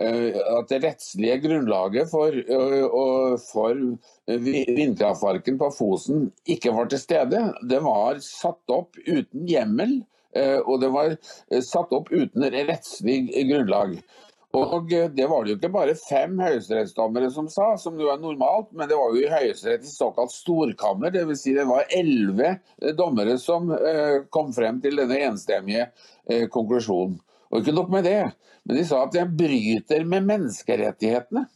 Eh, at det rettslige grunnlaget for, eh, for vindkraftparken på Fosen ikke var til stede. Det var satt opp uten hjemmel, eh, og det var satt opp uten rettslig grunnlag. Og Det var det jo ikke bare fem høyesterettsdommere som sa, som jo er normalt, men det var jo i Høyesterett såkalt storkammer. Dvs. Si det var elleve dommere som kom frem til denne enstemmige konklusjonen. Og ikke nok med det, men de sa at de bryter med menneskerettighetene.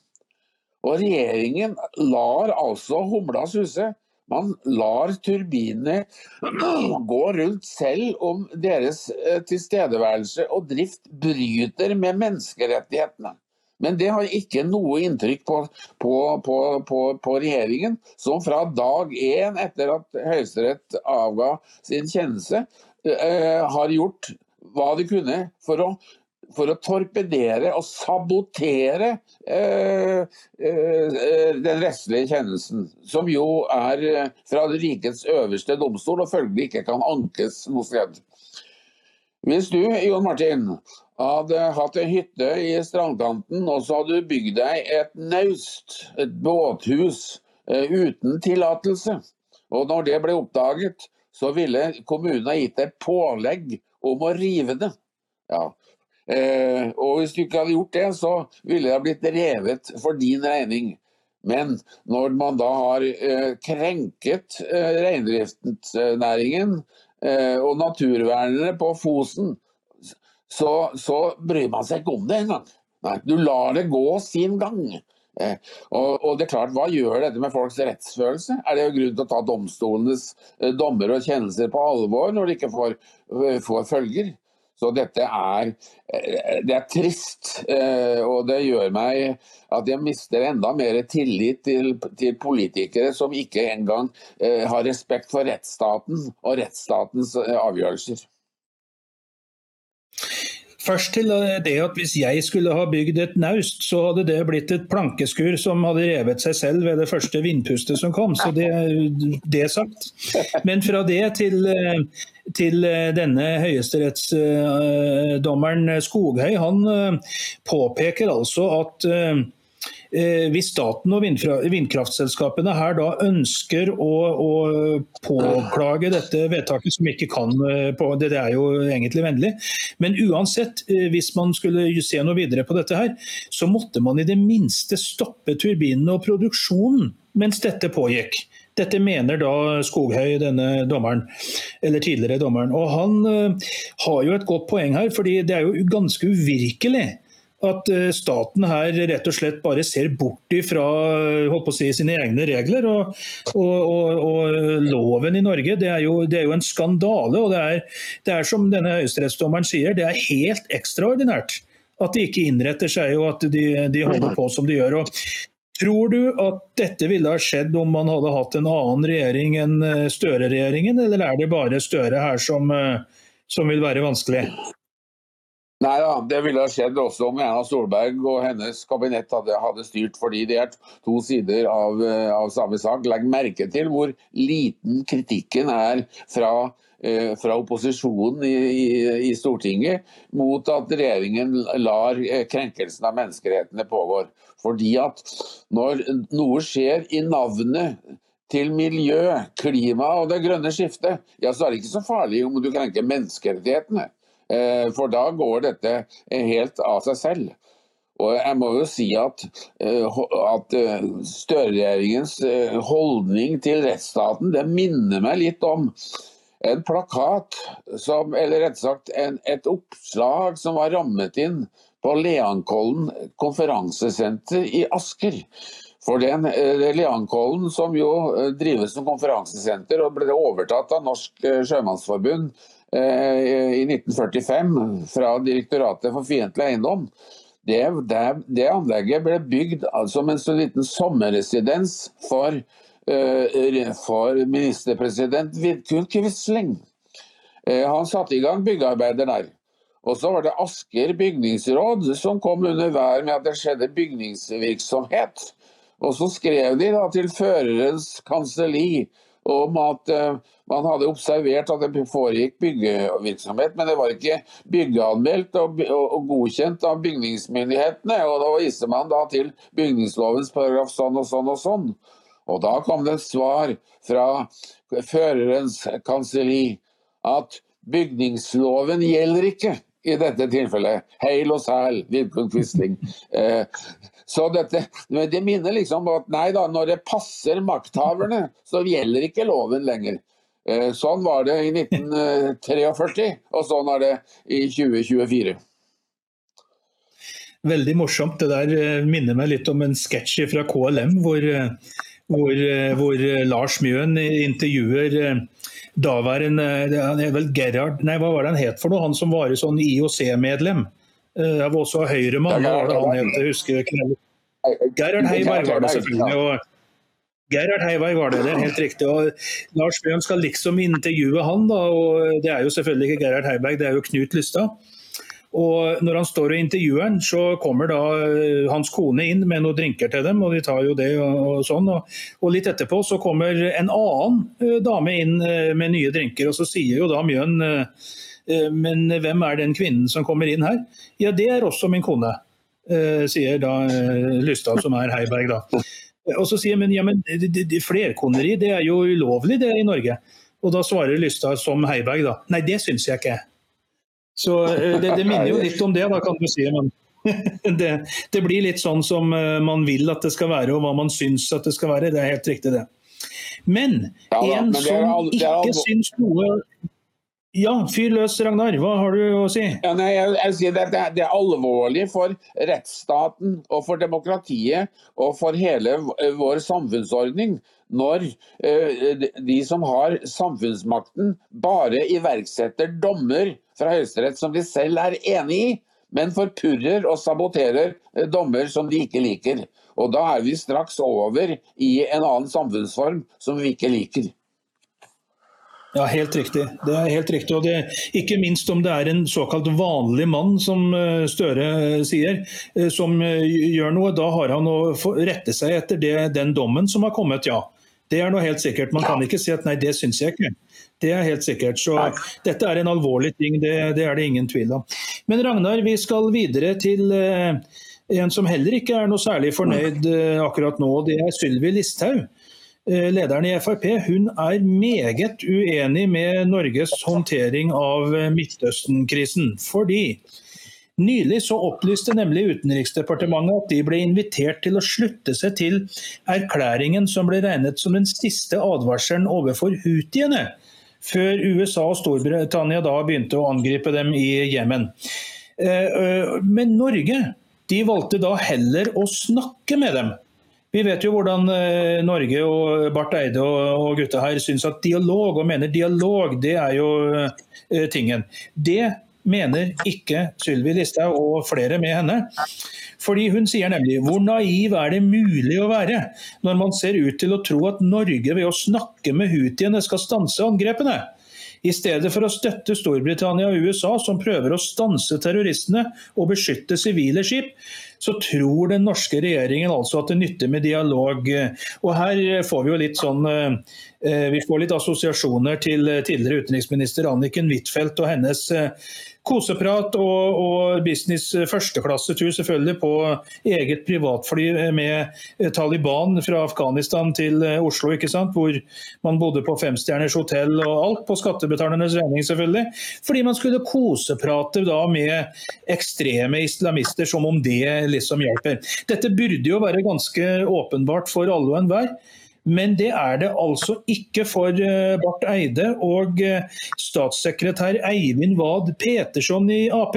Og regjeringen lar altså humla suse. Man lar turbinene gå rundt selv om deres eh, tilstedeværelse og drift bryter med menneskerettighetene. Men det har ikke noe inntrykk på, på, på, på regjeringen, som fra dag én etter at Høyesterett avga sin kjennelse, eh, har gjort hva de kunne for å, for å torpedere og sabotere eh, eh, den rettslige kjennelsen, som jo er eh, fra rikets øverste domstol og følgelig ikke kan ankes noe sted. Hvis du, Jon Martin, hadde hatt en hytte i strandkanten, og så hadde du bygd deg et naust, et båthus, eh, uten tillatelse, og når det ble oppdaget, så ville kommunen ha gitt deg pålegg om å rive det. Ja. Eh, og hvis du ikke hadde gjort det, så ville det blitt revet for din regning. Men når man da har eh, krenket eh, reindriftsnæringen og naturvernere på Fosen, så, så, bryr man seg ikke om det engang. Du lar det gå sin gang. Eh, og, og, det er klart, Hva gjør dette med folks rettsfølelse? Er det jo grunn til å ta domstolenes eh, dommer og kjennelser på alvor når de ikke får, får følger? Så dette er, det er trist, og det gjør meg at jeg mister enda mer tillit til, til politikere som ikke engang har respekt for rettsstaten og rettsstatens avgjørelser. Først til det at hvis jeg skulle ha bygd et naust, så hadde det blitt et plankeskur som hadde revet seg selv ved det første vindpustet som kom. Så det, det sagt. Men fra det til, til denne høyesterettsdommeren Skoghøy, han påpeker altså at hvis staten og vindkraftselskapene her da ønsker å, å, påklage dette vedtaket, som ikke kan eh, på, det, er jo egentlig vennlig, men uansett, eh, hvis man skulle se noe videre på dette her, så måtte man i det minste stoppe turbinene og produksjonen mens dette pågikk. Dette mener da Skoghøy, denne dommeren, eller tidligere dommeren. Og han har jo et godt poeng her, fordi det er jo ganske uvirkelig at eh, staten her rett og slett bare ser bort fra si, sine egne regler. Og, og, og, og, loven i Norge det er, jo, det er jo en skandale. og det er, det er, som denne høyesterettsdommeren sier, det er helt ekstraordinært at de ikke innretter seg og at de, de holder på som de gjør. og Tror du at dette ville ha skjedd om man hadde hatt en annen regjering enn eh, Støre-regjeringen, eller er det bare Støre her som, eh, som vil være vanskelig? Nei da, det ville ha skjedd også om Erna Solberg og hennes kabinett hadde, hadde styrt. fordi det er to sider av, eh, av, samme sak. Legg merke til hvor liten kritikken er fra, eh, fra opposisjonen i, i, i, Stortinget mot at regjeringen lar eh, krenkelsen av menneskerettighetene pågå. Fordi at når noe skjer i navnet til miljø, klima og det grønne skiftet, ja, så er det ikke så farlig om du krenker menneskerettighetene. Eh, for da går dette helt av seg selv. Og jeg må jo si at, eh, at eh, Støre-regjeringens holdning til rettsstaten det minner meg litt om en plakat, som, eller rett sagt en, et oppslag som var rammet inn på Leankollen konferansesenter i Asker. For den Leankollen, som jo drives som konferansesenter og ble overtatt av Norsk Sjømannsforbund i 1945 fra Direktoratet for fiendtlig eiendom, det, det, det, anlegget ble bygd som en så liten sommerresidens for, uh, for ministerpresident Vidkun Quisling. Uh, han satte i gang byggearbeider der. Og så var det Asker bygningsråd som kom under vær med at det skjedde bygningsvirksomhet. Og så skrev de til førerens kanselli om at uh, man hadde observert at det foregikk byggevirksomhet, men det var ikke byggeanmeldt og godkjent av bygningsmyndighetene. og Da viste man da til bygningslovens paragraf sånn og sånn og sånn. Og Da kom det et svar fra førerens kanselli at bygningsloven gjelder ikke i dette tilfellet. Heil og sæl, Vidkun Quisling. Eh, så dette, Det minner liksom om at nei da, når det passer makthaverne, så gjelder ikke loven lenger. Eh, sånn var det i 1943, og sånn er det i 2024. Veldig morsomt. Det der eh, minner meg litt om en sketsj fra KLM, hvor, eh, hvor, hvor Lars Mjøen intervjuer daværende er Gerhard, nei hva var det han het for noe, han som var sånn IOC-medlem. Jeg var også Høyremann, hva var det han het? Husker Gerhard Heiberg var det selvfølgelig. og Gerhard Heiberg var det, det er helt riktig. og Lars Bjørn skal liksom intervjue han, da, og det er jo selvfølgelig ikke Gerhard Heiberg, det er jo Knut Lystad. Og Når han står og intervjuer han, så kommer da eh, hans kone inn med noen drinker til dem, og de tar jo det og, sånn. Og, og, litt etterpå så kommer en annen uh, dame inn uh, med nye drinker, og så sier jo da Mjøen uh, men hvem er den kvinnen som kommer inn her? Ja, det er også min kone, sier da Lystad, som er Heiberg, da. Og så sier jeg ja, men flerkoneri det er jo ulovlig det i Norge. Og da svarer Lystad som Heiberg da, nei det syns jeg ikke. Så eh, det, det, minner jo litt om det, da kan du si. Men det, det, blir litt sånn som eh, man vil at det skal være og hva man syns at det skal være. Det er helt riktig det. Men en som ikke syns noe ja, fyr løs, Ragnar. Hva har du å si? Ja, nei, jeg, jeg sier det, det, er alvorlig for rettsstaten og for demokratiet og for hele vår samfunnsordning når uh, de som har samfunnsmakten, bare iverksetter dommer fra Høyesterett som de selv er enig i, men forpurrer og saboterer uh, dommer som de ikke liker. Og da er vi straks over i en annen samfunnsform som vi ikke liker. Ja, helt riktig. Det er helt riktig. Og det, ikke minst om det er en såkalt vanlig mann, som eh, Støre eh, sier, eh, som gjør noe. Da har han å rette seg etter det, den dommen som har kommet, ja. Det er noe helt sikkert. Man kan ikke si at nei, det syns jeg ikke. Det er helt sikkert. Så dette er en alvorlig ting, det, det er det ingen tvil om. Men Ragnar, vi skal videre til en som heller ikke er noe særlig fornøyd akkurat nå. Det er Sylvi Listhaug. Eh, lederen i Frp hun er meget uenig med Norges håndtering av eh, Midtøsten-krisen. Fordi nylig så opplyste nemlig Utenriksdepartementet at de ble invitert til å slutte seg til erklæringen som ble regnet som den siste advarselen overfor hutiene, før USA og Storbritannia da begynte å angripe dem i Jemen. Eh, men Norge de valgte da heller å snakke med dem. Vi vet jo hvordan eh, Norge og Barth Eide og, gutta her syns at dialog, og mener dialog, det er jo eh, tingen. Det mener ikke Sylvi Listhaug og flere med henne. Fordi Hun sier nemlig hvor naiv er det mulig å være når man ser ut til å tro at Norge ved å snakke med houthiene skal stanse angrepene. I stedet for å støtte Storbritannia og USA, som prøver å stanse terroristene og beskytte sivile skip, så tror den norske regjeringen altså at det nytter med dialog. Og her får vi jo litt sånn eh, vi får litt assosiasjoner til tidligere utenriksminister Anniken Huitfeldt og hennes eh, koseprat og, og business førsteklassetur selvfølgelig på eget privatfly med Taliban fra Afghanistan til Oslo, ikke sant? hvor man bodde på femstjerners hotell og alt på skattebetalernes regning, selvfølgelig. Fordi man skulle koseprate da med ekstreme islamister som om det liksom hjelper. Dette burde jo være ganske åpenbart for alle og enhver. Men det er det altså ikke for eh, Barth Eide og eh, statssekretær Eivind Wad Petersson i Ap.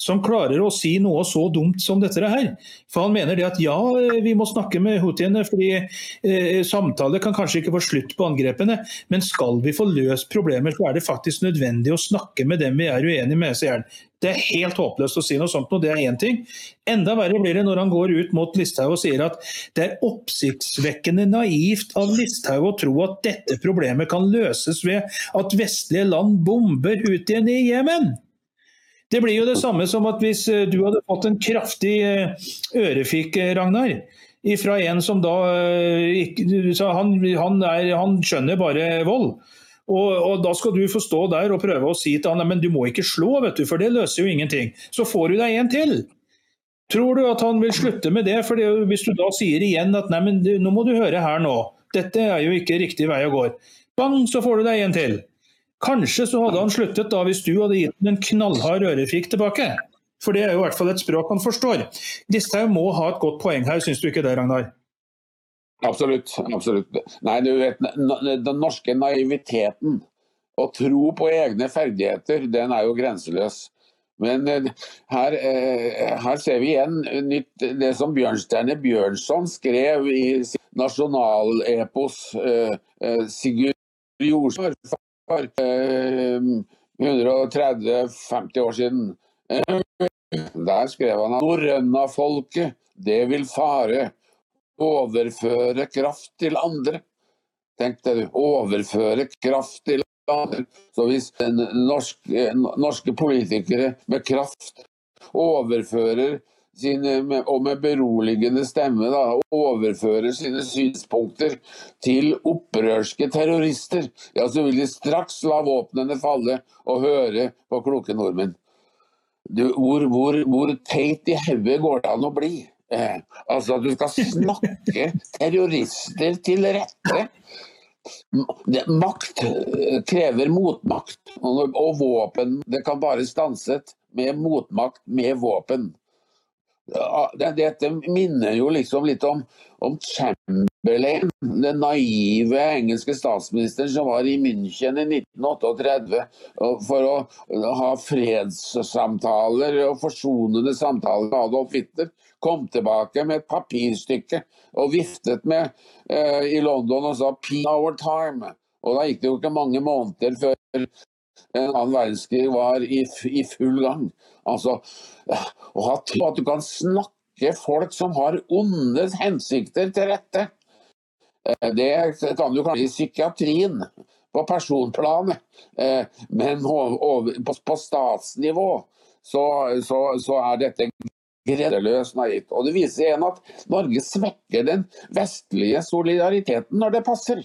Som klarer å si noe så dumt som dette her. For Han mener det at ja, vi må snakke med houthiene, fordi eh, samtale kan kanskje ikke få slutt på angrepene. Men skal vi få løst problemer, så er det faktisk nødvendig å snakke med dem vi er uenige med. sier han. Det er helt håpløst å si noe sånt, og det er én ting. Enda verre blir det når han går ut mot Listhaug og sier at det er oppsiktsvekkende naivt av Listhaug å tro at dette problemet kan løses ved at vestlige land bomber ut igjen i Jemen. Det blir jo det samme som at hvis eh, du hadde fått en kraftig eh, ørefik, eh, Ragnar. Fra en som da han, han, han skjønner bare vold. Og, og, Da skal du få stå der og prøve å si til han men du må ikke slå, vet du, for det løser jo ingenting. Så får du deg en til. Tror du at han vil slutte med det? For Hvis du da sier igjen at nei, men nå må du høre her nå, dette er jo ikke riktig vei å gå. Bang, så får du deg en til. Kanskje så hadde han sluttet da hvis du hadde gitt ham en knallhard ørefik tilbake. For det er jo i hvert fall et språk han forstår. Listhaug må ha et godt poeng her, syns du ikke det, Ragnar? Absolutt. absolutt. Nei, du vet, Den norske naiviteten og tro på egne ferdigheter, den er jo grenseløs. Men eh, her, eh, her, ser vi igjen nytt, det som Bjørnstjerne Bjørnson skrev i nasjonalepos eh, Sigurd Jordsar for 130-50 år siden. Der skrev han at norrøna-folket, det vil fare, overføre kraft til andre. Tenk deg overføre kraft til andre. Så hvis norske, norske politikere med kraft overfører sine, og med beroligende stemme da, overfører sine synspunkter til opprørske terrorister, ja, så vil de straks la våpnene falle og høre på kloke nordmenn. Du, hvor, hvor, hvor teit i hodet går det an å bli? Eh, altså at du skal snakke terrorister til rette. Makt eh, krever motmakt, og, våpen det kan bare stanses med motmakt med våpen. Dette minner jo liksom litt om, om, Chamberlain, den naive engelske statsministeren som var i München i 1938 for å ha fredssamtaler og forsonende samtaler med Adolf Hitler. Kom tilbake med et papirstykke og viftet med uh, i London og sa 'P our time'. Og da gikk det jo ikke mange måneder før en annen verdenskrig var i, i full gang. Altså, å ha tro at du kan snakke folk som har onde hensikter til rette. Eh, det kan du kanskje i psykiatrien, på personplanet, eh, men på statsnivå så, så, så er dette grenseløst naivt. Og det viser igjen at Norge svekker den vestlige solidariteten når det passer.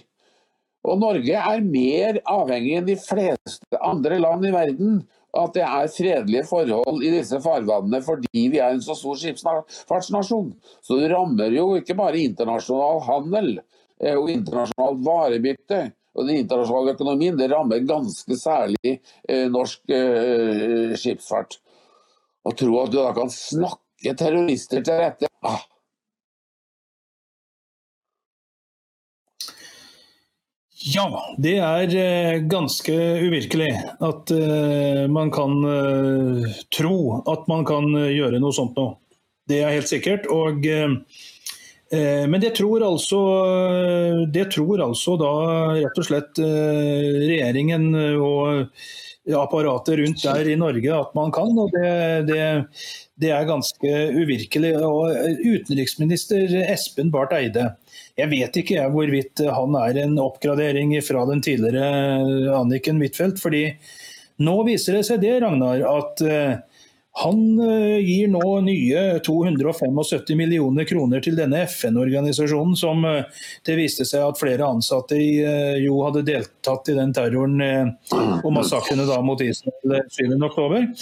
Og Norge er mer avhengig enn de fleste andre land i verden at det er fredelige forhold i disse farvannene fordi vi er en så stor skipsfartsnasjon. Så det rammer jo ikke bare internasjonal handel eh, og internasjonalt varebytte og den internasjonale økonomien, det rammer ganske særlig eh, norsk eh, skipsfart. Å tro at du da kan snakke terrorister til rette ah, Ja, det er eh, ganske uvirkelig at uh, man kan uh, tro at man kan gjøre noe sånt nå. Det er helt sikkert. Og, men det tror, altså, det tror altså da rett og slett regjeringen og apparatet rundt der i Norge at man kan. og det, det, det er ganske uvirkelig. Og utenriksminister Espen Barth Eide jeg vet ikke jeg, hvorvidt han er en oppgradering fra den tidligere Anniken Huitfeldt. fordi nå viser det seg det, Ragnar, at han uh, gir nå nye 275 millioner kroner til denne FN-organisasjonen, som uh, det viste seg at flere ansatte i, jo hadde deltatt i den terroren og massakrene mot Israel 7.10.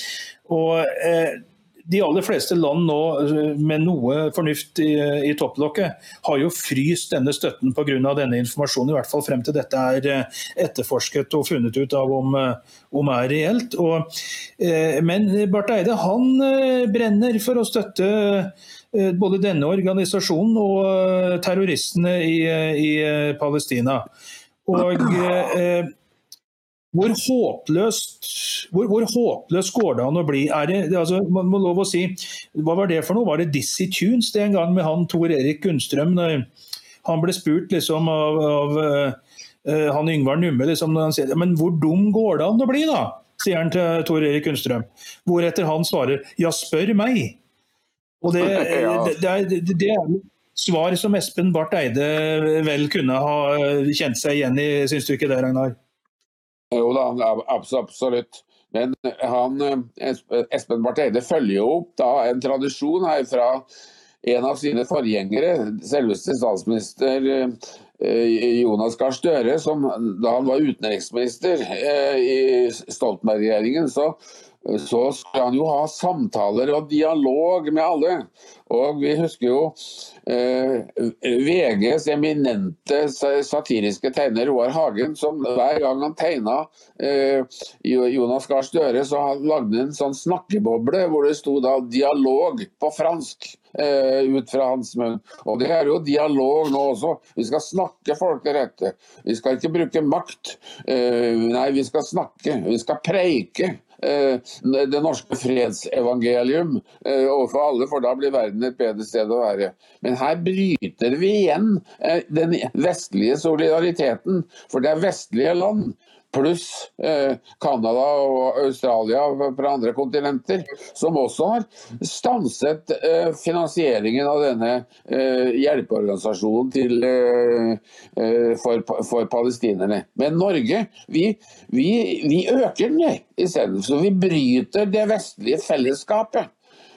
Og de aller fleste land nå eh, med noe fornuft i, i topplokket har jo fryst denne støtten pga. denne informasjonen, i hvert fall frem til dette er eh, etterforsket og funnet ut av om, eh, om er reelt. Og, men Barth Eide han brenner for å støtte både denne organisasjonen og terroristene i, i Palestina. Og hvor håpløst, hvor, hvor håpløst går det an å bli? Er det, altså, man må lov å si, Hva var det for noe? Var det Dizzie Tunes det en gang med han Tor Erik Gunnstrøm? når Han ble spurt liksom av, av uh, han Yngvar Numme liksom, når han sier men hvor dum går det an å bli, da? sier han til Tor Erik Gunnstrøm. Hvoretter han svarer ja, spør meg. Og det, det, det, det er svar som Espen Barth Eide vel kunne ha kjent seg igjen i, syns du ikke det, Ragnar? Jo da, absolutt. Men han, Espen Barth Eide følger jo opp da, en tradisjon her fra en av sine forgjengere, selveste statsminister eh, Jonas Gahr Støre, som da han var utenriksminister eh, i Stoltenberg-regjeringen, så så skulle han jo ha samtaler og dialog med alle. Og vi husker jo eh, VGs eminente satiriske tegner Roar Hagen, som hver gang han tegna eh, Jonas Gahr Støre, så lagde han en sånn snakkeboble hvor det sto da 'dialog' på fransk. Eh, ut fra hans munn. Og Det er jo dialog nå også. Vi skal snakke folk til rette. Vi skal ikke bruke makt. Eh, nei, vi skal snakke. Vi skal preike. Eh, det norske fredsevangelium eh, overfor alle, for da blir verden et bedre sted å være. Men her bryter vi igjen eh, den vestlige solidariteten, for det er vestlige land pluss Canada eh, og Australia fra andre kontinenter, som også har stanset eh, finansieringen av denne eh, hjelpeorganisasjonen til, for, for, palestinerne. Men Norge, vi, vi, vi øker den isteden. Så vi bryter det vestlige fellesskapet.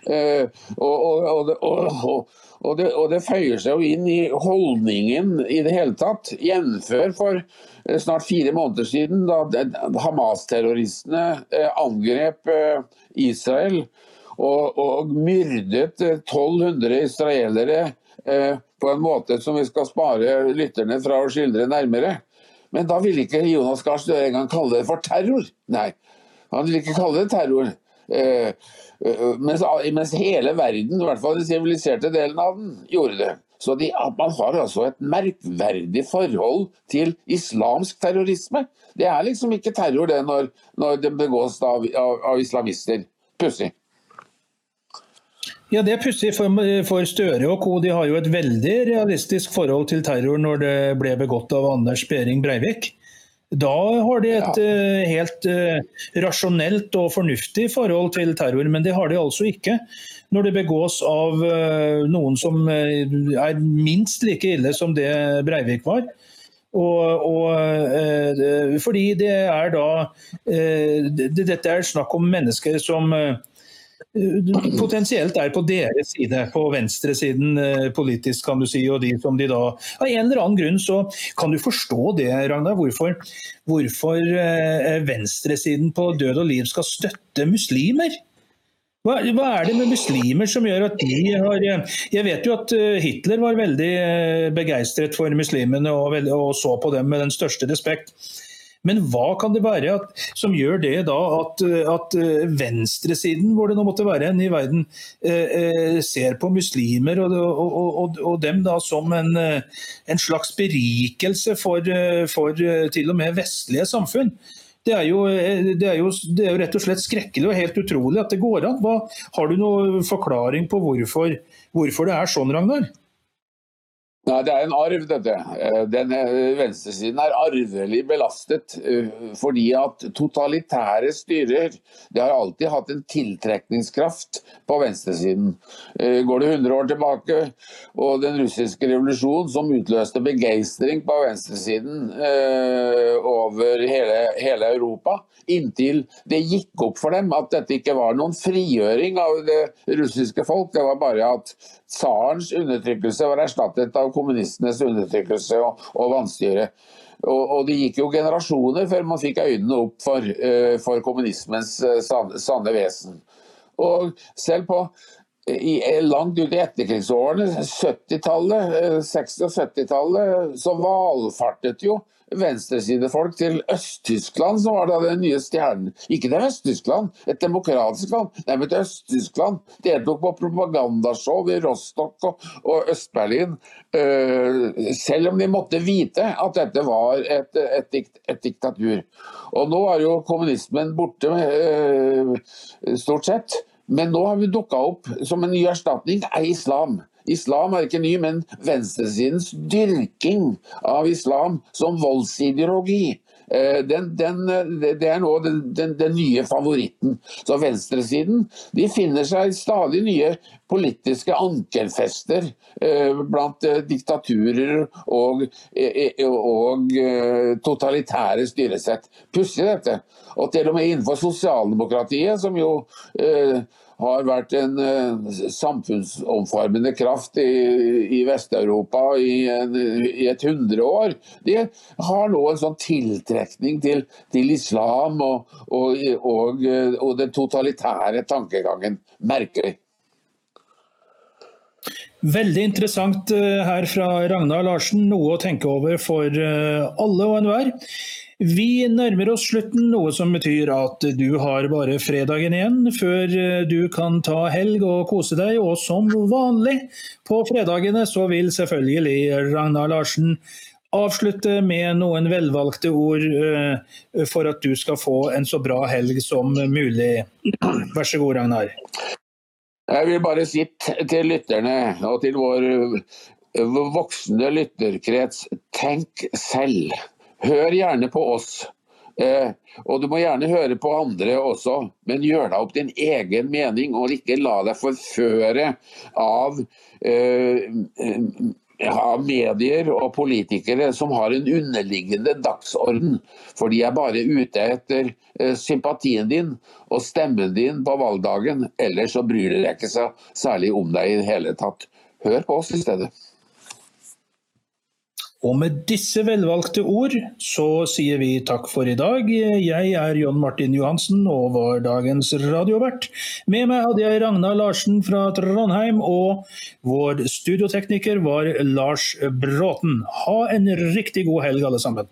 og, og, og, og det, og det, føyer seg jo inn i holdningen i det hele tatt. Gjenfør for Eh, snart fire måneder siden, da Hamas-terroristene eh, angrep eh, Israel og, og myrdet 1200 israelere på en måte som vi skal spare lytterne fra å skildre nærmere. Men da ville ikke Jonas Gahr Støre engang kalle det for terror. Nei, han ville ikke kalle det terror. Mens, mens hele verden, i hvert fall den siviliserte delen av den, gjorde det. Så de, Man har altså et merkverdig forhold til islamsk terrorisme. Det er liksom ikke terror det når, når det begås av, av, av islamister. Pussig. Ja, Det er pussig for, for, Støre og co. De har jo et veldig realistisk forhold til terror når det ble begått av Anders Behring Breivik. Da har de et ja. uh, helt uh, rasjonelt og fornuftig forhold til terror, men det har de altså ikke når det begås av uh, noen som er minst like ille som det Breivik var. Og, og fordi det er da Dette er snakk om mennesker som potensielt er på deres side, på venstresiden eh, politisk, kan du si. Og de som de da Av en eller annen grunn så kan du forstå det, Ragnar. Hvorfor, hvorfor eh, venstresiden på død og liv skal støtte muslimer. Hva, hva, er det med muslimer som gjør at de har eh, Jeg vet jo at Hitler var veldig begeistret for muslimene og, og så på dem med den største respekt. Men hva kan det være at, som gjør det da at, at eh, venstresiden, hvor det nå måtte være en i verden, eh, eh ser på muslimer og, og, og, og, dem da som en, en slags berikelse for, for, til og med vestlige samfunn? Det er, jo, det, er jo, det er, jo, rett og slett skrekkelig og helt utrolig at det går an. Hva, har du noen forklaring på hvorfor, hvorfor det er sånn, Ragnar? Nei, Det er en arv, dette. Eh, den eh, Venstresiden er arvelig belastet eh, fordi at totalitære styrer det har alltid hatt en tiltrekningskraft på venstresiden. Går det 100 år tilbake, og den russiske revolusjonen som utløste begeistring på venstresiden over hele, hele Europa, inntil det gikk opp for dem at dette ikke var noen frigjøring av det russiske folk, det var bare at tsarens undertrykkelse var erstattet av kommunistenes undertrykkelse og, og vanstyre. Og, og, Det gikk jo generasjoner før man fikk øynene opp for, uh, for kommunismens uh, sanne, vesen. Og selv på i, langt ut i etterkrigsårene, 70-tallet, 60- og 70-tallet, så valfartet jo venstresidefolk til Øst-Tyskland, som var da den nye stjernen. Ikke til Øst-Tyskland, et demokratisk land, nei, men til Øst-Tyskland. Deltok på propagandashow i Rostock og, og Øst-Berlin. Uh, selv om de måtte vite at dette var et, et, et, diktatur. Og nå er jo kommunismen borte, uh, stort sett. Men nå har vi dukka opp som en ny erstatning er islam. Islam er ikke ny, men venstresidens dyrking av islam som voldsideologi. Eh, den, den, det er nå den, den, nye favoritten. Så venstresiden de finner seg stadig nye politiske ankerfester eh, blant eh, diktaturer og, og totalitære styresett. Pussig dette. Og til og med innenfor sosialdemokratiet, som jo har vært en uh, samfunnsomformende kraft i, i Vest-Europa i, i, et hundre år. De har nå en sånn tiltrekning til, til islam og, og, og, og, den totalitære tankegangen. Merkelig. Veldig interessant eh, her fra Ragnar Larsen. Noe å tenke over for eh, alle og enhver. Vi nærmer oss slutten, noe som betyr at du har bare fredagen igjen før eh, du kan ta helg og kose deg. Og som vanlig på fredagene så vil selvfølgelig Ragnar Larsen avslutte med noen velvalgte ord eh, for at du skal få en så bra helg som mulig. Vær så god, Ragnar. Jeg vil bare si til lytterne og til vår voksne lytterkrets, tenk selv. Hør gjerne på oss. Eh, og du må gjerne høre på andre også, men gjør deg opp din egen mening, og ikke la deg forføre av eh, av medier og politikere som har en underliggende dagsorden. For de er bare ute etter eh, sympatien din og stemmen din på valgdagen. Ellers så bryr de ikke seg særlig om deg i det hele tatt. Hør på oss i stedet. Og med disse velvalgte ord så sier vi takk for i dag. Jeg er John Martin Johansen og var dagens radiovert. Med meg hadde jeg Ragna Larsen fra Trondheim, og vår studiotekniker var Lars Bråten. Ha en riktig god helg alle sammen.